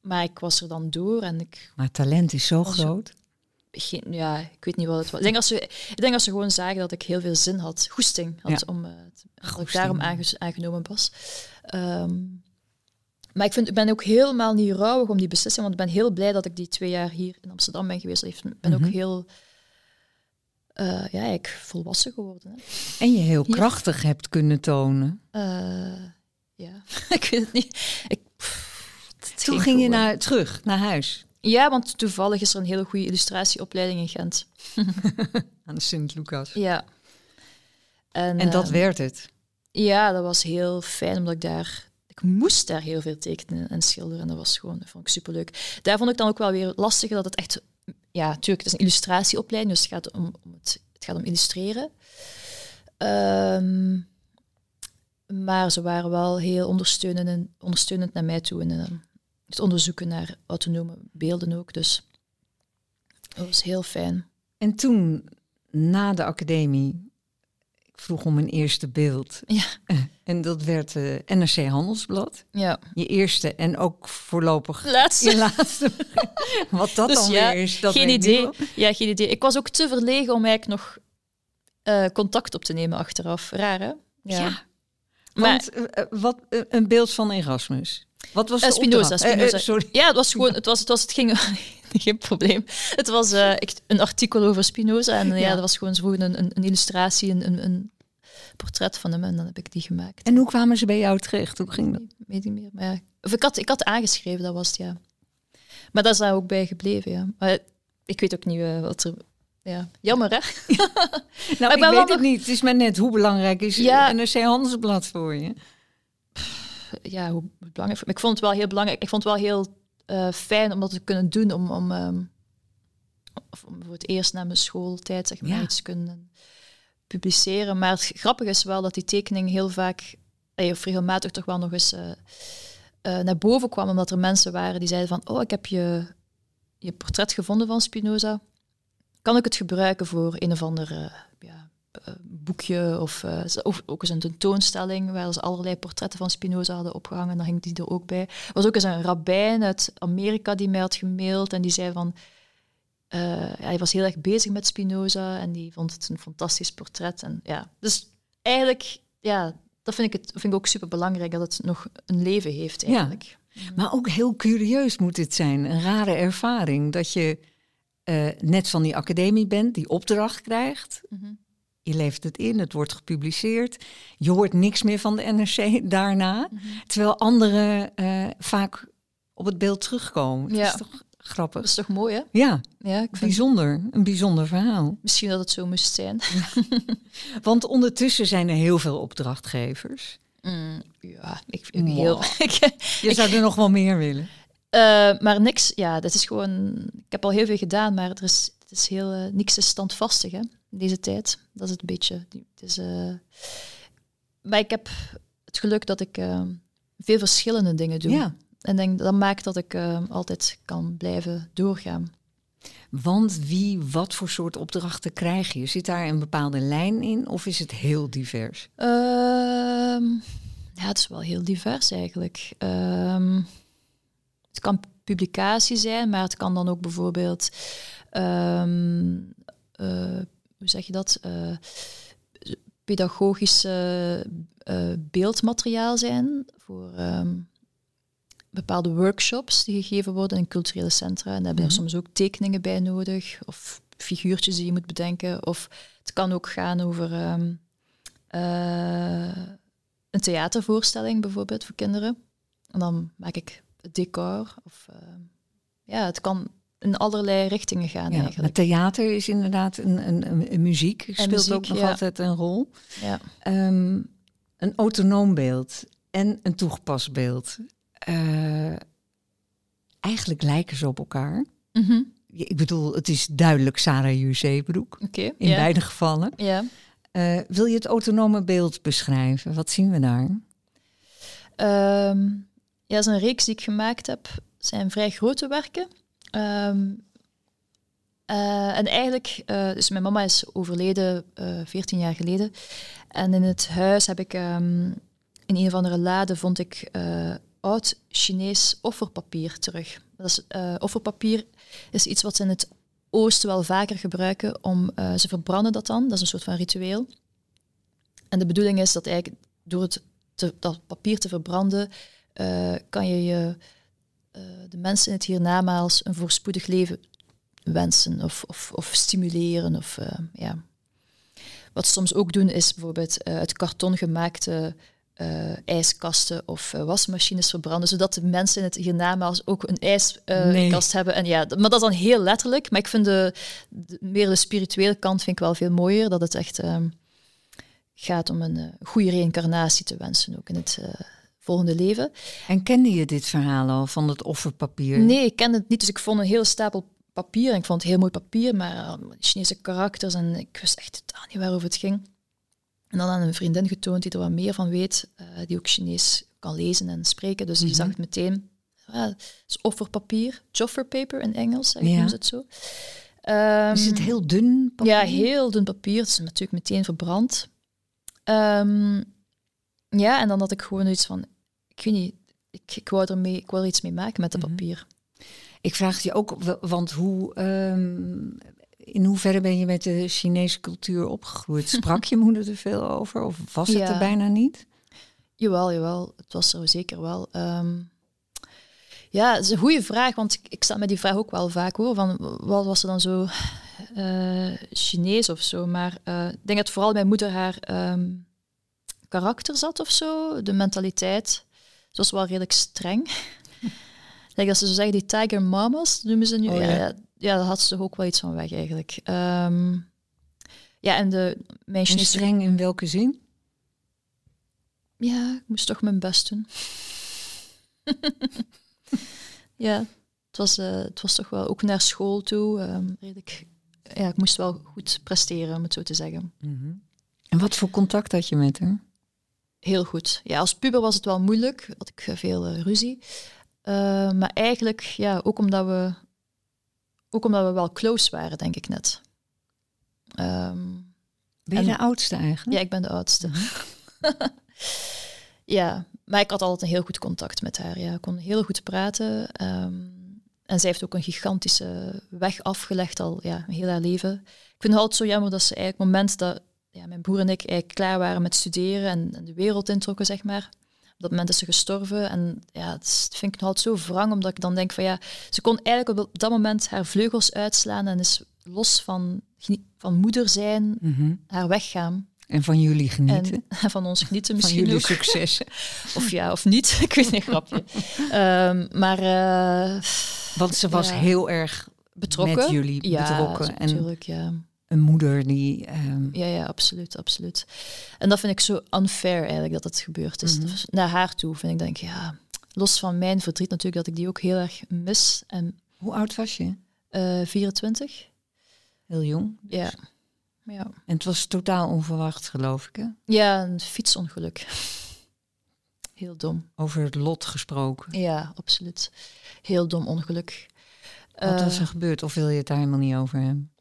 maar ik was er dan door en ik Maar talent is zo groot. geen, ja, ik weet niet wat het was. Ik denk als ze, ik denk als ze gewoon zagen dat ik heel veel zin had, goesting had, Ja. om, eh, dat ik daarom aange- aangenomen was. Ehm, maar ik, vind, ik ben ook helemaal niet rouwig om die beslissing, want ik ben heel blij dat ik die twee jaar hier in Amsterdam ben geweest. Ik ben Mhm. ook heel eh, ja, ik volwassen geworden. Hè. En je heel krachtig hebt kunnen tonen. Eh, ja, ik weet het niet. Ik, pff, het Toen ging je naar, terug naar huis. Ja, want toevallig is er een hele goede illustratieopleiding in Gent. Aan de Sint-Lucas. Ja. En, En dat ehm, werd het. Ja, dat was heel fijn, omdat ik daar... Ik moest daar heel veel tekenen en schilderen. En dat was gewoon, dat vond ik superleuk. Daar vond ik dan ook wel weer lastig dat het echt... Ja, natuurlijk, het is een illustratieopleiding, dus het gaat om, om het, het gaat om illustreren. Ehm, maar ze waren wel heel ondersteunend, en, ondersteunend naar mij toe. En eh, het onderzoeken naar autonome beelden ook. Dus dat was heel fijn. En toen, na de academie, ik vroeg om een eerste beeld. Ja. En dat werd eh NRC Handelsblad. Ja. Je eerste en ook voorlopig Laatste. je laatste. Wat dat Dus dan ja, weer is, dat geen idee. Ja, geen idee. Ik was ook te verlegen om eigenlijk nog eh, contact op te nemen achteraf. Raar, hè? Ja. Maar Want eh, eh, wat, eh, een beeld van Erasmus. Wat was Eh, de Spinoza? Eh, eh, Spinoza. sorry. ja, het was gewoon, het was, het was, het ging, geen probleem. Het was eh, echt een artikel over Spinoza en ja, Ja. dat was gewoon, vroegen een, een, een illustratie, een, een, een portret van hem en dan heb ik die gemaakt. En hoe kwamen ze bij jou terecht? Hoe ging dat? Ik weet niet meer, maar ja. Of ik had, ik had aangeschreven, dat was het, ja. Maar dat is daar ook bij gebleven, ja. Maar ik weet ook niet eh, wat er... Ja, jammer, hè? Nou, ik ik, ben weet het nog- niet. Het is maar net hoe belangrijk is ja. NRC Handelsblad voor je? ja, hoe belangrijk. Ik vond het wel heel belangrijk. Ik vond het wel heel eh, fijn om dat te kunnen doen. Om, om, ehm, of om voor het eerst na mijn schooltijd zeg maar, Ja. iets te kunnen publiceren. Maar het grappige is wel dat die tekening heel vaak, of regelmatig toch wel nog eens eh, eh, naar boven kwam. Omdat er mensen waren die zeiden van, oh, ik heb je, je portret gevonden van Spinoza. Kan ik het gebruiken voor een of ander ja, eh, boekje of eh, z- ook, eens een tentoonstelling waar ze allerlei portretten van Spinoza hadden opgehangen. Dan ging die er ook bij. Er was ook eens een rabbijn uit Amerika die mij had gemaild en die zei van... eh, ja, hij was heel erg bezig met Spinoza en die vond het een fantastisch portret. En, ja, dus eigenlijk, ja, dat vind ik, het, vind ik ook super belangrijk dat het nog een leven heeft eigenlijk. Maar ook heel curieus moet het zijn. Een rare ervaring dat je eh, net van die academie bent, die opdracht krijgt. Mhm. Je levert het in, het wordt gepubliceerd. Je hoort niks meer van de NRC daarna. Mhm. Terwijl anderen eh, vaak op het beeld terugkomen. Dat Ja. is toch grappig? Dat is toch mooi, hè? Ja, Ja, ik vind bijzonder. Een bijzonder verhaal. misschien dat het zo moest zijn. Want ondertussen zijn er heel veel opdrachtgevers. Mm, ja, ik vind Mwah. heel... Je zou er nog wel meer willen. Eh, maar niks, ja, dat is gewoon. Ik heb al heel veel gedaan, maar er is, het is heel, eh, niks is standvastig hè, deze tijd. Dat is het beetje. Het is, eh, maar ik heb het geluk dat ik eh, veel verschillende dingen doe. Ja. En denk, dat maakt dat ik eh, altijd kan blijven doorgaan. Want wie, wat voor soort opdrachten krijg je? Zit daar een bepaalde lijn in of is het heel divers? Ehm, ja, het is wel heel divers eigenlijk. Ehm, het kan publicatie zijn, maar het kan dan ook bijvoorbeeld, ehm, eh, hoe zeg je dat, uh, pedagogische uh, beeldmateriaal zijn voor bepaalde workshops die gegeven worden in culturele centra. En daar hebben er mhm. soms ook tekeningen bij nodig of figuurtjes die je moet bedenken. Of het kan ook gaan over um, een theatervoorstelling bijvoorbeeld voor kinderen. En dan maak ik het decor. Of, uh, ja, het kan in allerlei richtingen gaan ja, eigenlijk. Het theater is inderdaad een, een, een muziek, speelt muziek, ook nog altijd een rol. Ja. Um, een autonoom beeld en een toegepast beeld. Uh, eigenlijk lijken ze op elkaar. Mm -hmm. Ik bedoel, het is duidelijk Sarah Juzeebroek. Okay, in beide gevallen. Uh, wil je het autonome beeld beschrijven? Wat zien we daar? Um, ja, dat is een reeks die ik gemaakt heb. Het zijn vrij grote werken. Um, uh, en eigenlijk, uh, dus mijn mama is overleden uh, 14 jaar geleden. En in het huis heb ik um, in een of andere lade vond ik oud Chinees offerpapier terug. Dat is, offerpapier is iets wat ze in het oosten wel vaker gebruiken om ze verbranden dat dan. Dat is een soort van ritueel. En de bedoeling is dat eigenlijk door het te, dat papier te verbranden kan je, je uh, de mensen in het hiernamaals een voorspoedig leven wensen of, of, of stimuleren. Of, uh, ja. Wat ze soms ook doen is bijvoorbeeld uit karton gemaakte ijskasten of wasmachines verbranden, zodat de mensen in het hiernamaals ook een ijskast nee. hebben. En ja, maar dat is dan heel letterlijk. Maar ik vind de, de, meer de spirituele kant vind ik wel veel mooier, dat het echt ehm, gaat om een goede reïncarnatie te wensen ook in het volgende leven. En kende je dit verhaal al van het offerpapier? Nee, ik kende het niet. Dus ik vond een hele stapel papier. En ik vond het heel mooi papier, maar uh, Chinese karakters. En ik wist echt totaal niet waarover het ging. En dan aan een vriendin getoond die er wat meer van weet, uh, die ook Chinees kan lezen en spreken. Dus die mm -hmm. zag het meteen. Ah, het is offerpapier, joffer paper in Engels, ja. het zo. Um, is het heel dun papier? Ja, heel dun papier. Het is natuurlijk meteen verbrand. Um, ja, en dan had ik gewoon iets van, ik weet niet, ik, ik, wou, er mee, ik wou er iets mee maken met het mm -hmm. papier. Ik vraag je ook, want hoe, um, in hoeverre ben je met de Chinese cultuur opgegroeid? Sprak je moeder er veel over of was het ja. er bijna niet? Jawel, jawel. Het was er zeker wel. Um, ja, dat is een goede vraag, want ik, ik sta met die vraag ook wel vaak hoor. Van wat was er dan zo uh, Chinees of zo? Maar uh, ik denk dat vooral mijn moeder haar um, karakter zat of zo, de mentaliteit. Ze was wel redelijk streng. like als ze zo zeggen, die tiger mamas noemen ze nu. Oh, ja. Ja, ja, daar had ze toch ook wel iets van weg eigenlijk. Um, ja, en de meisjes... En streng in welke zin? Ja, ik moest toch mijn best doen. ja, het was, uh, het was toch wel ook naar school toe. Um, redelijk, ja, ik moest wel goed presteren, om het zo te zeggen. Mm -hmm. En wat voor contact had je met haar? Heel goed. Ja, als puber was het wel moeilijk, had ik veel uh, ruzie. Uh, maar eigenlijk, ja, ook omdat we, ook omdat we wel close waren, denk ik net. Um, ben je en, de oudste eigenlijk? Ja, ik ben de oudste. ja, maar ik had altijd een heel goed contact met haar. Ja. Ik kon heel goed praten. Um, en zij heeft ook een gigantische weg afgelegd al ja, heel haar leven. Ik vind het altijd zo jammer dat ze eigenlijk het moment dat ja, mijn broer en ik eigenlijk klaar waren met studeren en, en de wereld introkken, zeg maar. Op dat moment is ze gestorven. En ja, dat vind ik nog altijd zo wrang, omdat ik dan denk van ja, ze kon eigenlijk op dat moment haar vleugels uitslaan en is los van, van moeder zijn, mm -hmm. haar weggaan. En van jullie genieten. En van ons genieten misschien Van jullie ook. successen. of ja, of niet. ik weet niet, grapje. um, maar... Uh, Want ze was ja. heel erg betrokken. met jullie ja, betrokken. En natuurlijk, ja een moeder die. Um... Ja, ja, absoluut, absoluut. En dat vind ik zo unfair eigenlijk dat het gebeurd is. Mhm. Mm -hmm. Naar haar toe vind ik denk, ja, los van mijn verdriet natuurlijk, dat ik die ook heel erg mis. En, Hoe oud was je? Uh, 24. Heel jong. Dus. Ja. ja. En het was totaal onverwacht, geloof ik. Hè? Ja, een fietsongeluk. heel dom. Over het lot gesproken. Ja, absoluut. Heel dom ongeluk. Wat Eh, is er gebeurd? Of wil je het daar helemaal niet over hebben?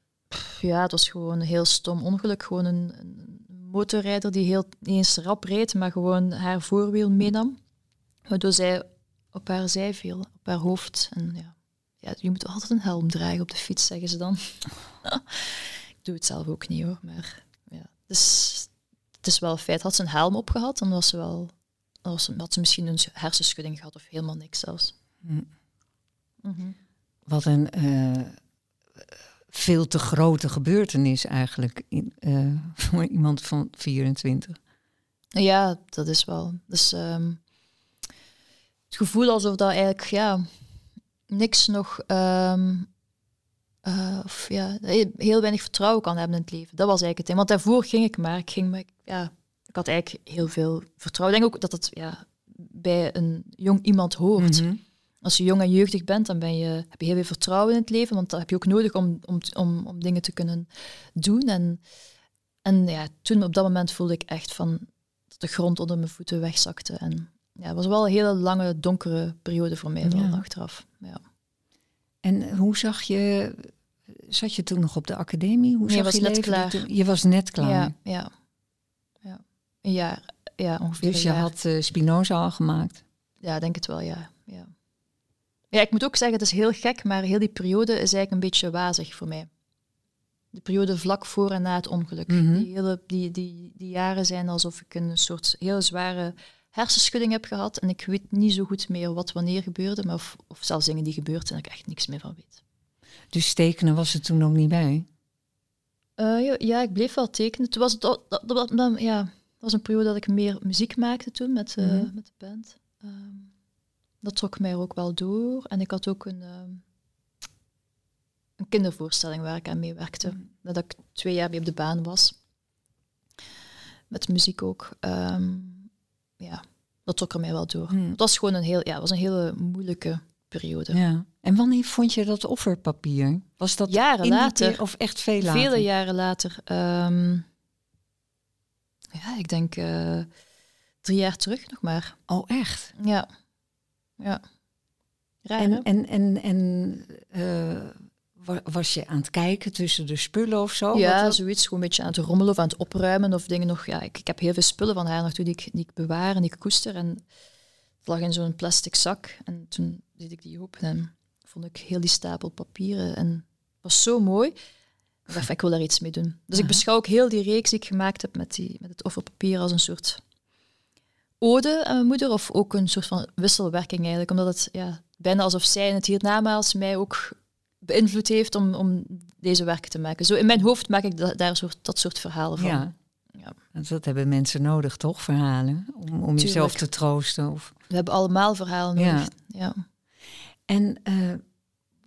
Ja, het was gewoon een heel stom ongeluk. Gewoon een, een motorrijder die heel, niet eens rap reed, maar gewoon haar voorwiel meenam. Waardoor zij op haar zij viel, op haar hoofd. En ja, ja, je moet altijd een helm dragen op de fiets, zeggen ze dan. ik doe het zelf ook niet hoor, maar ja. Dus het is wel een feit. Had ze een helm opgehad, dan was ze wel, dan was ze, had ze misschien een hersenschudding gehad of helemaal niks zelfs. Hm. Mhm. Wat een eh, veel te grote gebeurtenis eigenlijk in, eh, voor iemand van 24. Ja, dat is wel. Dus ehm, het gevoel alsof dat eigenlijk ja, niks nog ehm, eh, of ja, heel weinig vertrouwen kan hebben in het leven. Dat was eigenlijk het ding. Want daarvoor ging ik maar. Ik ging maar, ja, ik had eigenlijk heel veel vertrouwen. Ik denk ook dat het ja, bij een jong iemand hoort. Mhm. Als je jong en jeugdig bent, dan ben je, heb je heel veel vertrouwen in het leven, want dat heb je ook nodig om, om, om, om dingen te kunnen doen. En, en ja, toen op dat moment voelde ik echt van dat de grond onder mijn voeten wegzakte. En ja, het was wel een hele lange, donkere periode voor mij, Ja. achteraf. Ja. En hoe zag je, zat je toen nog op de academie? Hoe Nee, zag was je net leven er klaar. toen? Je was net klaar. Ja, ja, ja. Een jaar, ja, ongeveer Dus je had eh, Spinoza al gemaakt. Ja, denk het wel, ja. ja. Ja, ik moet ook zeggen, het is heel gek, maar heel die periode is eigenlijk een beetje wazig voor mij. De periode vlak voor en na het ongeluk. Mhm. die, hele, die, die, die jaren zijn alsof ik een soort heel zware hersenschudding heb gehad en ik weet niet zo goed meer wat wanneer gebeurde, maar of, of zelfs dingen die gebeurd zijn, dat ik echt niks meer van weet. Dus tekenen was er toen ook niet bij. Eh, ja, ja, ik bleef wel tekenen. Toen was het, dat, dat, ja, dat was een periode dat ik meer muziek maakte toen met, eh, Mhm. met de band. Ehm, dat trok mij ook wel door. En ik had ook een, ehm, een kindervoorstelling waar ik aan meewerkte. Nadat ik twee jaar mee op de baan was. Met muziek ook. Ehm, ja, dat trok er mij wel door. Hmm. Het was gewoon een, heel, ja, was een hele moeilijke periode. Ja. En wanneer vond je dat offerpapier? Was dat Jaren later. Of echt veel later? Vele jaren later. ehm, ja, ik denk eh, drie jaar terug nog maar. Oh, echt? Ja. Ja. Raar? En, en, en, en eh, wa- was je aan het kijken tussen de spullen of zo? ja, Wat zoiets. Gewoon een beetje aan het rommelen of aan het opruimen of dingen nog. Ja, ik, ik heb heel veel spullen van haar nog die ik, die ik bewaar en die ik koester. En het lag in zo'n plastic zak. En toen deed ik die open en vond ik heel die stapel papieren. En het was zo mooi. Ik dacht, ik wil daar iets mee doen. Dus ik beschouw ook heel die reeks die ik gemaakt heb met, die, met het offerpapier als een soort ode aan mijn moeder. Of ook een soort van wisselwerking eigenlijk. Omdat het ja, bijna alsof zij het hiernamaals mij ook beïnvloed heeft om, om deze werken te maken. Zo in mijn hoofd maak ik da- daar soort, dat soort verhalen van. Ja. Ja. Dat hebben mensen nodig, toch? Verhalen. Om, om jezelf te troosten. Of... We hebben allemaal verhalen Ja. nodig. Ja. En eh,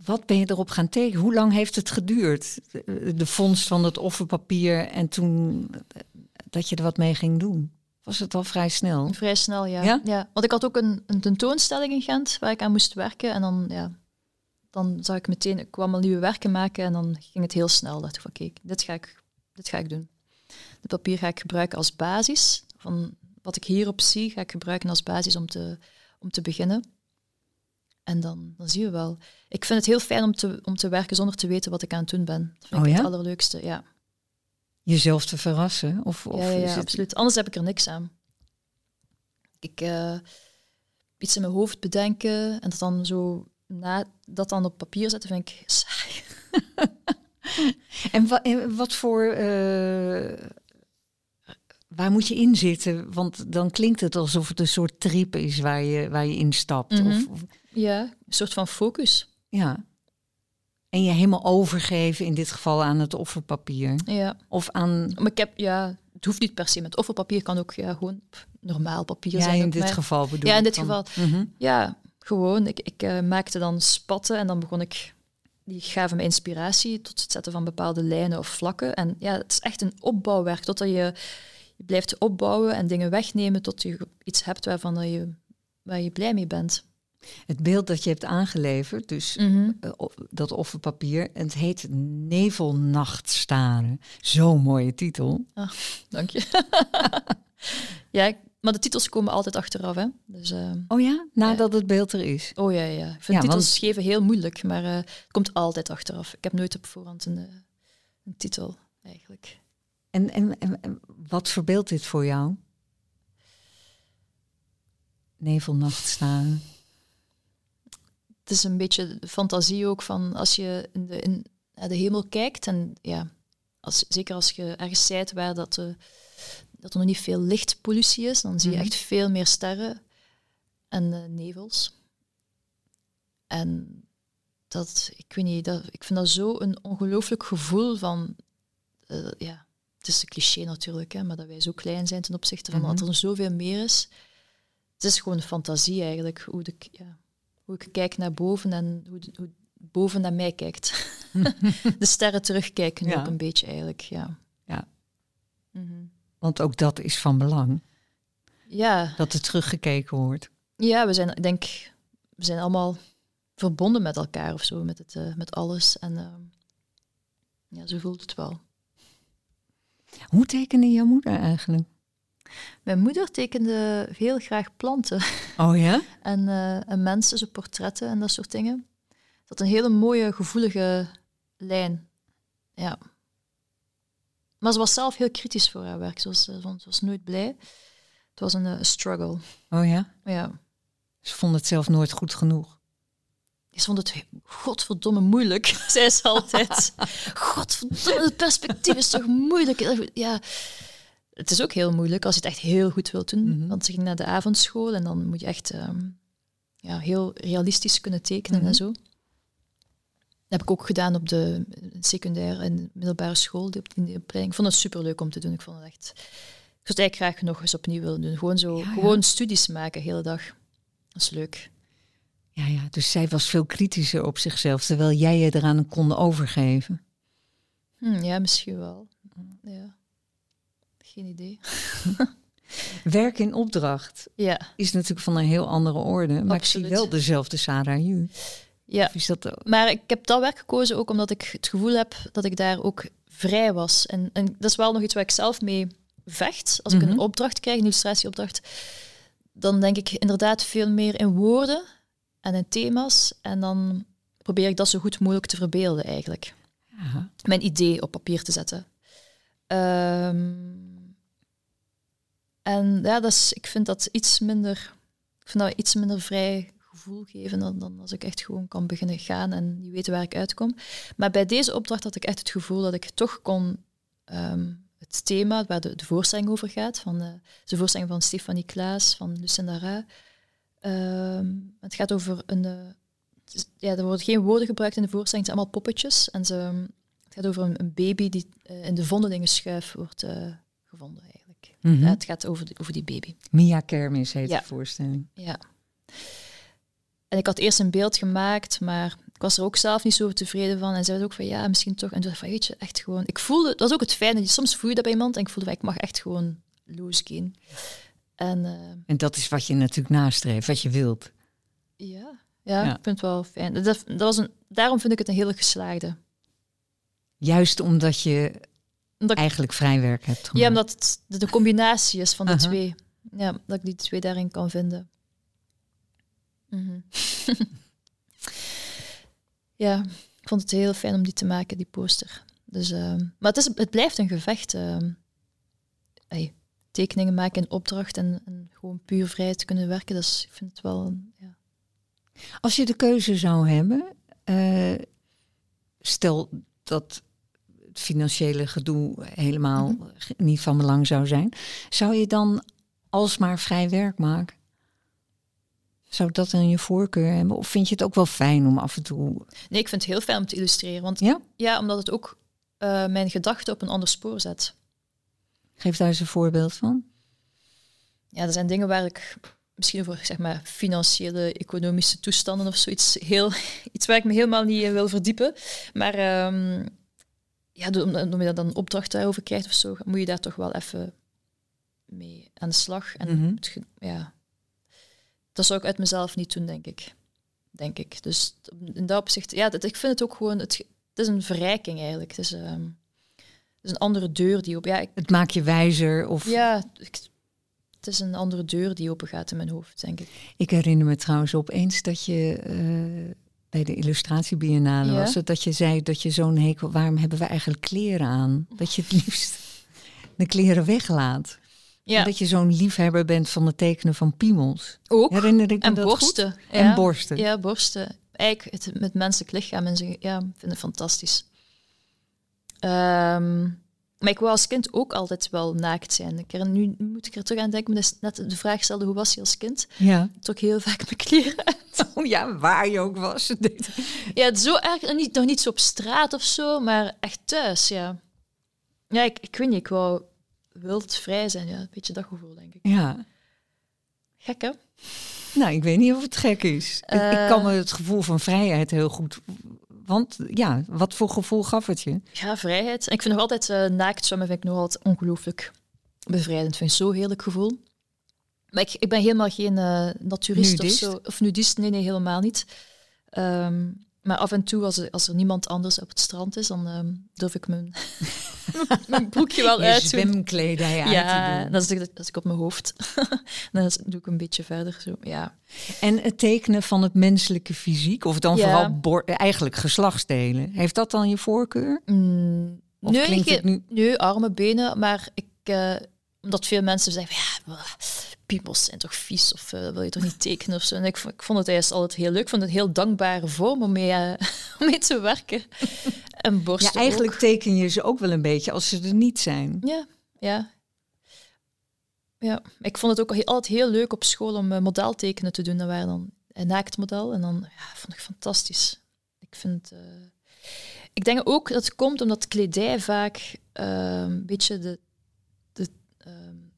wat ben je erop gaan tekenen? Hoe lang heeft het geduurd? De, de vondst van het offerpapier en toen eh, dat je er wat mee ging doen. Was het al vrij snel? Vrij snel, ja. Ja? Want ik had ook een, een tentoonstelling in Gent waar ik aan moest werken. En dan, ja, dan zag ik meteen, ik kwam al nieuwe werken maken en dan ging het heel snel. dacht ik van, kijk, dit ga ik, dit ga ik doen. Het papier ga ik gebruiken als basis. Van wat ik hierop zie, ga ik gebruiken als basis om te, om te beginnen. En dan, dan zien we wel. Ik vind het heel fijn om te, om te werken zonder te weten wat ik aan het doen ben. Dat vind Oh ik ja? het allerleukste, ja. Jezelf te verrassen? Of, of ja, absoluut. Anders heb ik er niks aan. Ik eh, iets in mijn hoofd bedenken en dat dan zo na dat dan op papier zetten, vind ik saai. En, wa- en wat voor. eh, waar moet je in zitten? Want dan klinkt het alsof het een soort trip is waar je, waar je instapt. Mhm. of, of, Ja, een soort van focus. ja. En je helemaal overgeven, in dit geval aan het offerpapier. Ja, Of aan. maar ik heb, ja, het hoeft niet per se met offerpapier, kan ook ja, gewoon normaal papier Ja, zijn. in dit geval bedoel Ja, in dit dan. geval. Mhm. Ja, gewoon. Ik, ik eh, maakte dan spatten en dan begon ik... Die gaven me inspiratie tot het zetten van bepaalde lijnen of vlakken. En ja, het is echt een opbouwwerk. Totdat je, je blijft opbouwen en dingen wegnemen tot je iets hebt waarvan dat je, waar je blij mee bent. Het beeld dat je hebt aangeleverd, dus Mhm. eh, dat offerpapier, en het heet Nevelnachtstaren. Zo'n mooie titel. Dank je. ja, ik- Maar de titels komen altijd achteraf, hè. Dus, uh, oh ja? Nadat het beeld er is? Oh ja, ja. Ik vind titels geven heel moeilijk, maar uh, het komt altijd achteraf. Ik heb nooit op voorhand een, een titel, eigenlijk. En, en, en wat verbeeldt dit voor jou? Nevelnacht staan. Het is een beetje de fantasie ook van als je in de, in, naar de hemel kijkt en ja, als, zeker als je ergens zijt waar dat, uh, dat er nog niet veel lichtpollutie is, dan zie je mhm. echt veel meer sterren en uh, nevels. En dat, ik weet niet, dat, ik vind dat zo een ongelooflijk gevoel van, uh, ja, het is een cliché natuurlijk, hè, maar dat wij zo klein zijn ten opzichte van dat mhm. er zoveel meer is. Het is gewoon fantasie eigenlijk, hoe, de, ja, hoe ik kijk naar boven en hoe, hoe boven naar mij kijkt. de sterren terugkijken ja. ook een beetje eigenlijk, ja. Ja. Mhm. Want ook dat is van belang. Ja. Dat er teruggekeken wordt. Ja, we zijn, ik denk, we zijn allemaal verbonden met elkaar of zo, met, het, uh, met alles. En uh, ja, zo voelt het wel. Hoe tekende jouw moeder eigenlijk? Mijn moeder tekende heel graag planten. Oh ja? en, uh, en mensen, zo portretten en dat soort dingen. Dat een hele mooie, gevoelige lijn. Ja. Maar ze was zelf heel kritisch voor haar werk. Ze was, ze was nooit blij. Het was een uh, struggle. Oh ja? Ja. Ze vond het zelf nooit goed genoeg. Ze vond het godverdomme moeilijk, zei ze altijd. godverdomme, het perspectief is toch moeilijk. Ja, het is ook heel moeilijk als je het echt heel goed wilt doen. Mhm. Want ze ging naar de avondschool en dan moet je echt ehm, ja, heel realistisch kunnen tekenen en mhm. zo. Dat heb ik ook gedaan op de secundaire en middelbare school, in de opleiding. Ik vond het superleuk om te doen. Ik vond het echt... Ik zou het eigenlijk graag nog eens opnieuw willen doen. Gewoon zo, gewoon studies maken, de hele dag. Dat is leuk. Ja, ja, dus zij was veel kritischer op zichzelf, terwijl jij je eraan kon overgeven. Hm, ja, misschien wel. Ja. Geen idee. Werk in opdracht ja. is natuurlijk van een heel andere orde, maar ik zie wel dezelfde Sarah Ju. Ja, is dat maar ik heb dat werk gekozen ook omdat ik het gevoel heb dat ik daar ook vrij was. En, en dat is wel nog iets waar ik zelf mee vecht. Als ik een mhm. opdracht krijg, een illustratieopdracht, dan denk ik inderdaad veel meer in woorden en in thema's. En dan probeer ik dat zo goed mogelijk te verbeelden eigenlijk. Aha. Mijn idee op papier te zetten. Um, en ja, dat is, ik vind dat iets minder, ik vind dat iets minder vrij gevoel geven dan, dan als ik echt gewoon kan beginnen gaan en niet weten waar ik uitkom. Maar bij deze opdracht had ik echt het gevoel dat ik toch kon ehm, het thema waar de, de, voorstelling over gaat, van de, de voorstelling van Stefanie Klaas, van Lucinda Ra. Ehm, het gaat over een. Uh, ja, er worden geen woorden gebruikt in de voorstelling, het zijn allemaal poppetjes. En ze, het gaat over een, baby die uh, in de vondelingenschuif wordt gevonden. Mhm. ja, het gaat over, over die baby. Mia Kermis heet de voorstelling. Ja. En ik had eerst een beeld gemaakt, maar ik was er ook zelf niet zo tevreden van. En zei ook van ja, misschien toch. En toen dacht van weet je, echt gewoon. Ik voelde, dat is ook het fijne. Soms voel je dat bij iemand en ik voelde van ik mag echt gewoon losgaan. En, uh, en dat is wat je natuurlijk nastreeft, wat je wilt. Ja, ja, ik vind het wel fijn. Dat, dat was een, daarom vind ik het een hele geslaagde. Juist omdat je eigenlijk vrij werk hebt. Ja, omdat het de combinatie is van de twee. Ja, dat ik die twee daarin kan vinden. Mhm. ja, ik vond het heel fijn om die te maken, die poster. Dus, uh, maar het, is, het blijft een gevecht. Uh, hey, tekeningen maken in opdracht en, en, gewoon puur vrij te kunnen werken. Dus ik vind het wel. Ja. Als je de keuze zou hebben, uh, stel dat financiële gedoe helemaal mhm. niet van belang zou zijn, zou je dan alsmaar vrij werk maken? Zou dat dan je voorkeur hebben? Of vind je het ook wel fijn om af en toe... Nee, ik vind het heel fijn om te illustreren. Want ja, ja omdat het ook uh, mijn gedachten op een ander spoor zet. Geef daar eens een voorbeeld van. Ja, er zijn dingen waar ik misschien over zeg maar, financiële, economische toestanden of zoiets, heel, iets waar ik me helemaal niet wil verdiepen. Maar um, ja, omdat je dan een opdracht daarover krijgt of zo, moet je daar toch wel even mee aan de slag. En mm ja, dat zou ik uit mezelf niet doen, denk ik. Denk ik. Dus in dat opzicht, ja, dat, ik vind het ook gewoon, het, het is een verrijking eigenlijk. Het is, um, het is een andere deur die op. Ja, ik, het maakt je wijzer of. Ja, ik, het is een andere deur die open gaat in mijn hoofd, denk ik. Ik herinner me trouwens opeens dat je eh, bij de illustratiebiennale Ja. was het dat je zei dat je zo'n hekel, waarom hebben we eigenlijk kleren aan? Dat je het liefst de kleren weglaat. Ja, dat je zo'n liefhebber bent van het tekenen van piemels. ook. Herinner ik me En dat borsten. goed? En borsten. Ja, borsten. Eigenlijk het met menselijk lichaam en zo. Ja, ik vind het fantastisch. Ehm, maar ik wou als kind ook altijd wel naakt zijn. Ik herinner, nu moet ik er terug aan denken, is net de vraag stelde, hoe was je als kind? Ja. Trok heel vaak mijn kleren uit. Oh ja, waar je ook was. Ja, zo erg, niet, nog niet zo op straat of zo, maar echt thuis, ja. Ja, ik, ik weet niet, ik wou wild vrij zijn, ja. Een beetje dat gevoel, denk ik. Ja. Gek, hè? Nou, ik weet niet of het gek is. Ik- ik Eh. kan me het gevoel van vrijheid heel goed. Want ja, wat voor gevoel gaf het je? Ja, vrijheid. En ik vind nog altijd eh, naakt zwemmen vind ik nog altijd ongelooflijk bevrijdend. vind ik zo'n heerlijk gevoel. Maar ik, ik ben helemaal geen eh, naturist Nudist? of zo. Of nudist, nee, nee, helemaal niet. Ehm, maar af en toe, als er, als er niemand anders op het strand is, dan ehm, durf ik mijn, mijn broekje wel Je uit te doen. zwemkledij uit Ja, te doen. dan zit ik, dat ik op mijn hoofd. dan doe ik een beetje verder. Zo. Ja. En het tekenen van het menselijke fysiek, of dan Ja. vooral bor- eigenlijk geslachtsdelen. Heeft dat dan je voorkeur? Mm, Of nee, klinkt geen- het nu- nee, arme benen, maar ik, eh, omdat veel mensen zeggen, ja, piemels zijn toch vies of eh, wil je toch niet tekenen of zo. En ik, vond- ik vond het juist altijd heel leuk, ik vond het een heel dankbare vorm om mee, eh, om mee te werken. En borsten Ja, eigenlijk ook. teken je ze ook wel een beetje als ze er niet zijn. Ja, ja. Ja, ik vond het ook heel- altijd heel leuk op school om eh, modeltekenen te doen. Dat waren dan een naaktmodel en dan ja, vond ik fantastisch. Ik vind, ik denk ook dat het komt omdat kledij vaak eh, een beetje de,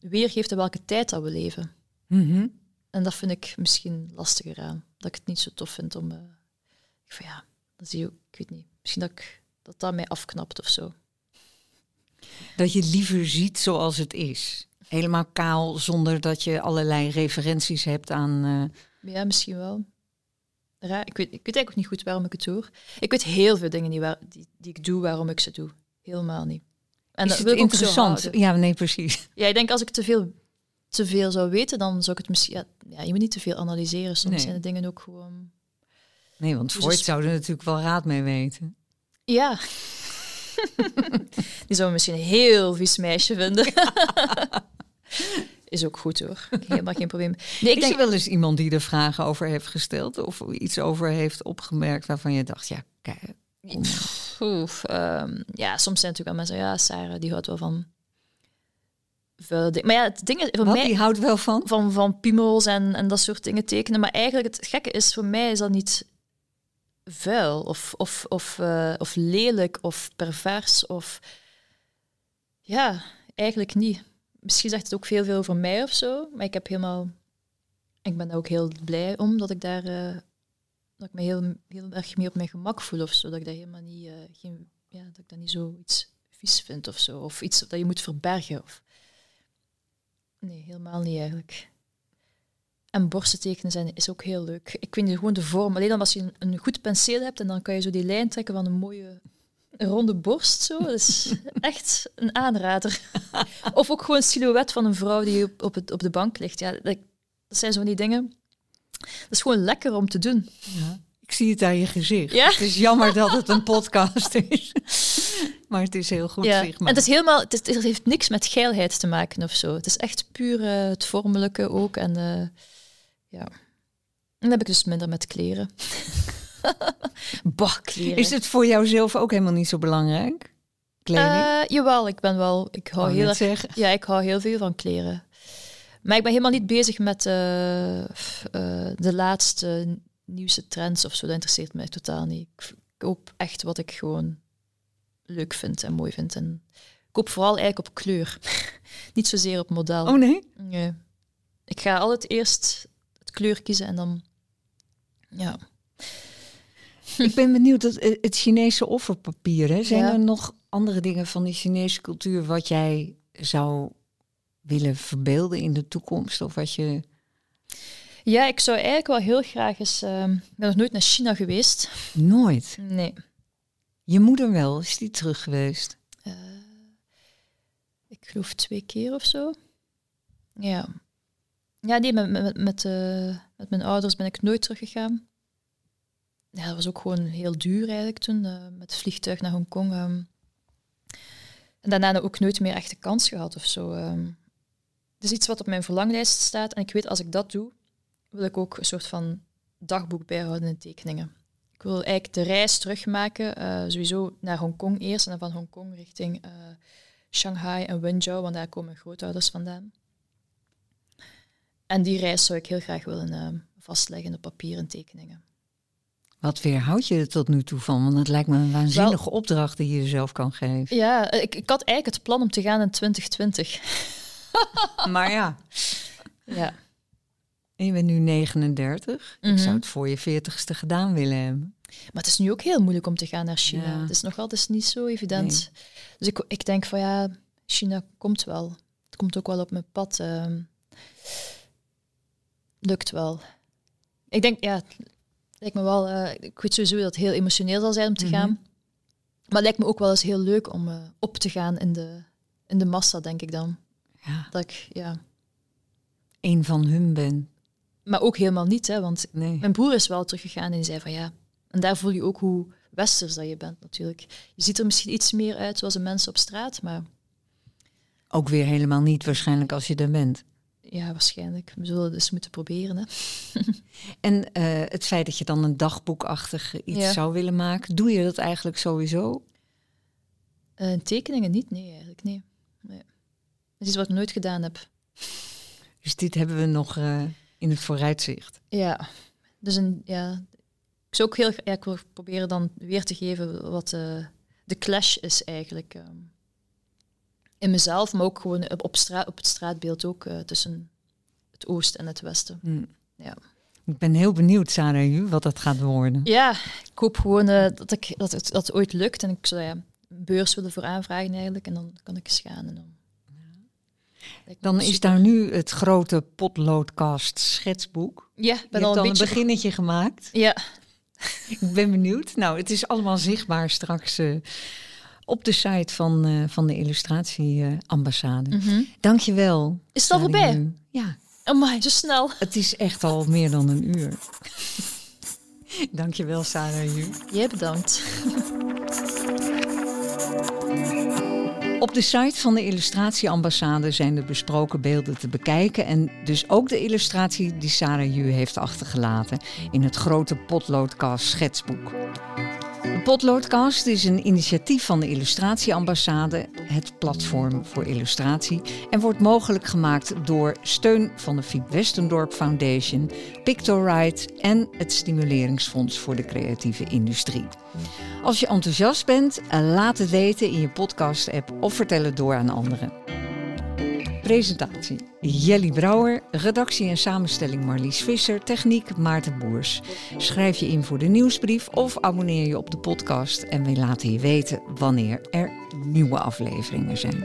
weergeeft in welke tijd dat we leven. Mhm. En dat vind ik misschien lastiger aan. Dat ik het niet zo tof vind om. eh, ik van ja, dat zie je ook, ik weet niet. Misschien dat ik, dat, dat mij afknapt of zo. Dat je liever ziet zoals het is. Helemaal kaal, zonder dat je allerlei referenties hebt aan... eh, Ja, misschien wel. Raar. Ik weet, ik weet eigenlijk ook niet goed waarom ik het doe. Ik weet heel veel dingen niet waar, die, die ik doe, waarom ik ze doe. Helemaal niet. En is dat zo interessant? Ja, nee, precies. Ja, ik denk als ik te veel, te veel zou weten, dan zou ik het misschien... Ja, ja, je moet niet te veel analyseren. Soms Nee. zijn de dingen ook gewoon... Nee, want Freud zou er natuurlijk wel raad mee weten. Ja. die zou misschien een heel vies meisje vinden. Is ook goed hoor. Helemaal geen probleem. Nee, ik is denk, er wel eens iemand die er vragen over heeft gesteld? Of iets over heeft opgemerkt waarvan je dacht, ja, kijk. Oef, ehm, ja, soms zijn natuurlijk wel mensen, ja, Sarah, die houdt wel van vuile dingen. Maar ja, het ding is, voor Wat, mij, die houdt wel van? van, van piemels en, en dat soort dingen tekenen. Maar eigenlijk, het gekke is, voor mij is dat niet vuil of, of, of, eh, of lelijk of pervers of... Ja, eigenlijk niet. Misschien zegt het ook veel, veel over mij of zo, maar ik heb helemaal... Ik ben daar ook heel blij om, dat ik daar... eh, dat ik me heel, heel erg meer op mijn gemak voel of zo. Dat ik dat helemaal niet... eh, geen, ja, dat ik dat niet zo iets vies vind of zo. Of iets dat je moet verbergen. Of... Nee, helemaal niet eigenlijk. En borsten tekenen zijn, is ook heel leuk. Ik vind gewoon de vorm. Alleen dan als je een, een goed penseel hebt en dan kan je zo die lijn trekken van een mooie ronde borst. Zo. Dat is echt een aanrader. Of ook gewoon een silhouet van een vrouw die op, op, het, op de bank ligt. Ja, dat, dat zijn zo van die dingen. Dat is gewoon lekker om te doen. Ja. Ik zie het aan je gezicht. Ja? Het is jammer dat het een podcast is. Maar het is heel goed ja. zichtbaar. En het is helemaal, het, is- het heeft niks met geilheid te maken of zo. Het is echt puur eh, het vormelijke ook. En eh, ja. En dan heb ik dus minder met kleren. bah, kleren. Is het voor jouzelf ook helemaal niet zo belangrijk? Kleding? Eh, jawel, ik ben wel. Ik hou Wou heel erg. Ja, ik hou heel veel van kleren. Maar ik ben helemaal niet bezig met eh, eh, de laatste nieuwste trends of zo. Dat interesseert mij totaal niet. Ik koop echt wat ik gewoon leuk vind en mooi vind. En ik koop vooral eigenlijk op kleur. niet zozeer op model. Oh nee? Nee. Ik ga altijd eerst het kleur kiezen en dan... Ja. Ik ben benieuwd, dat, eh, het Chinese offerpapier, hè? zijn Ja. er nog andere dingen van die Chinese cultuur wat jij zou willen verbeelden in de toekomst? Of wat je... ja, ik zou eigenlijk wel heel graag eens... ehm, ik ben nog nooit naar China geweest. Nooit. Nee. Je moeder wel, is die terug geweest? Eh, ik geloof twee keer of zo. Ja. Ja, nee, met, met, met, eh, met mijn ouders ben ik nooit teruggegaan. Ja, dat was ook gewoon heel duur eigenlijk toen, eh, met het vliegtuig naar Hongkong. ehm. en daarna ook nooit meer echt de kans gehad of zo. ehm. Is iets wat op mijn verlanglijst staat. En ik weet, als ik dat doe, wil ik ook een soort van dagboek bijhouden in tekeningen. Ik wil eigenlijk de reis terugmaken, eh, sowieso naar Hongkong eerst en dan van Hongkong richting eh, Shanghai en Wenzhou, want daar komen mijn grootouders vandaan. En die reis zou ik heel graag willen eh, vastleggen op papier en tekeningen. Wat weerhoud je er tot nu toe van? Want het lijkt me een waanzinnige opdracht die je jezelf kan geven. Ja, ik, ik had eigenlijk het plan om te gaan in 2020. Maar ja, Ja, en je bent nu 39. Ik Mhm. zou het voor je 40ste gedaan willen hebben. maar het is nu ook heel moeilijk om te gaan naar China. Ja. Het is nog altijd niet zo evident. Dus ik, ik denk van ja, China komt wel. Het komt ook wel op mijn pad. ehm. lukt wel. Ik denk, ja, lijkt me wel... eh, ik weet sowieso dat het heel emotioneel zal zijn om te Mhm. gaan. Maar het lijkt me ook wel eens heel leuk om eh, op te gaan in de, in de massa, denk ik dan. Ja, Dat ik, ja... een van hun ben. Maar ook helemaal niet, hè, want Nee. Mijn broer is wel teruggegaan en die zei van ja. En daar voel je ook hoe westers dat je bent natuurlijk. Je ziet er misschien iets meer uit zoals de mensen op straat, maar Ook weer helemaal niet waarschijnlijk als je er bent. ja, waarschijnlijk. We zullen het dus moeten proberen. Hè. En eh, het feit dat je dan een dagboekachtig iets Ja. zou willen maken, doe je dat eigenlijk sowieso? Eh, tekeningen niet, nee eigenlijk, nee. nee. Dat is iets wat ik nooit gedaan heb. Dus dit hebben we nog eh, in het vooruitzicht. Ja, dus een, ja, ik zou ook heel ja, ik wil proberen dan weer te geven wat eh, de clash is eigenlijk. ehm, in mezelf, maar ook gewoon op, op, straat, op het straatbeeld ook eh, tussen het oosten en het westen. Hm. Ja. Ik ben heel benieuwd, Sarah, wat dat gaat worden. Ja, ik hoop gewoon dat, ik, dat, het, dat het ooit lukt. En ik zou ja, een beurs willen voor aanvragen eigenlijk. En dan kan ik eens gaan. En dan Dan is daar nu het grote potloodkast schetsboek. Ja, Je ben hebt al al een een beginnetje gemaakt. Ja, Ik ben benieuwd. Nou, het is allemaal zichtbaar straks eh, op de site van, eh, van de illustratieambassade. mhm. Dank je wel. Is het al voorbij? Ja, Amai, zo snel. het is echt al meer dan een uur. Dank je wel, Sarah. Jij bedankt. Op de site van de illustratieambassade zijn de besproken beelden te bekijken en dus ook de illustratie die Sarah Ju heeft achtergelaten in het grote potloodkast schetsboek. De is een initiatief van de illustratieambassade, het platform voor illustratie, en wordt mogelijk gemaakt door steun van de Fiep Westendorp Foundation, Pictorite en het Stimuleringsfonds voor de creatieve industrie. Als je enthousiast bent, laat het weten in je podcast-app of vertel het door aan anderen. Presentatie Jelly Brouwer, redactie en samenstelling Marlies Visser, techniek Maarten Boers. Schrijf je in voor de nieuwsbrief of abonneer je op de podcast en we laten je weten wanneer er nieuwe afleveringen zijn.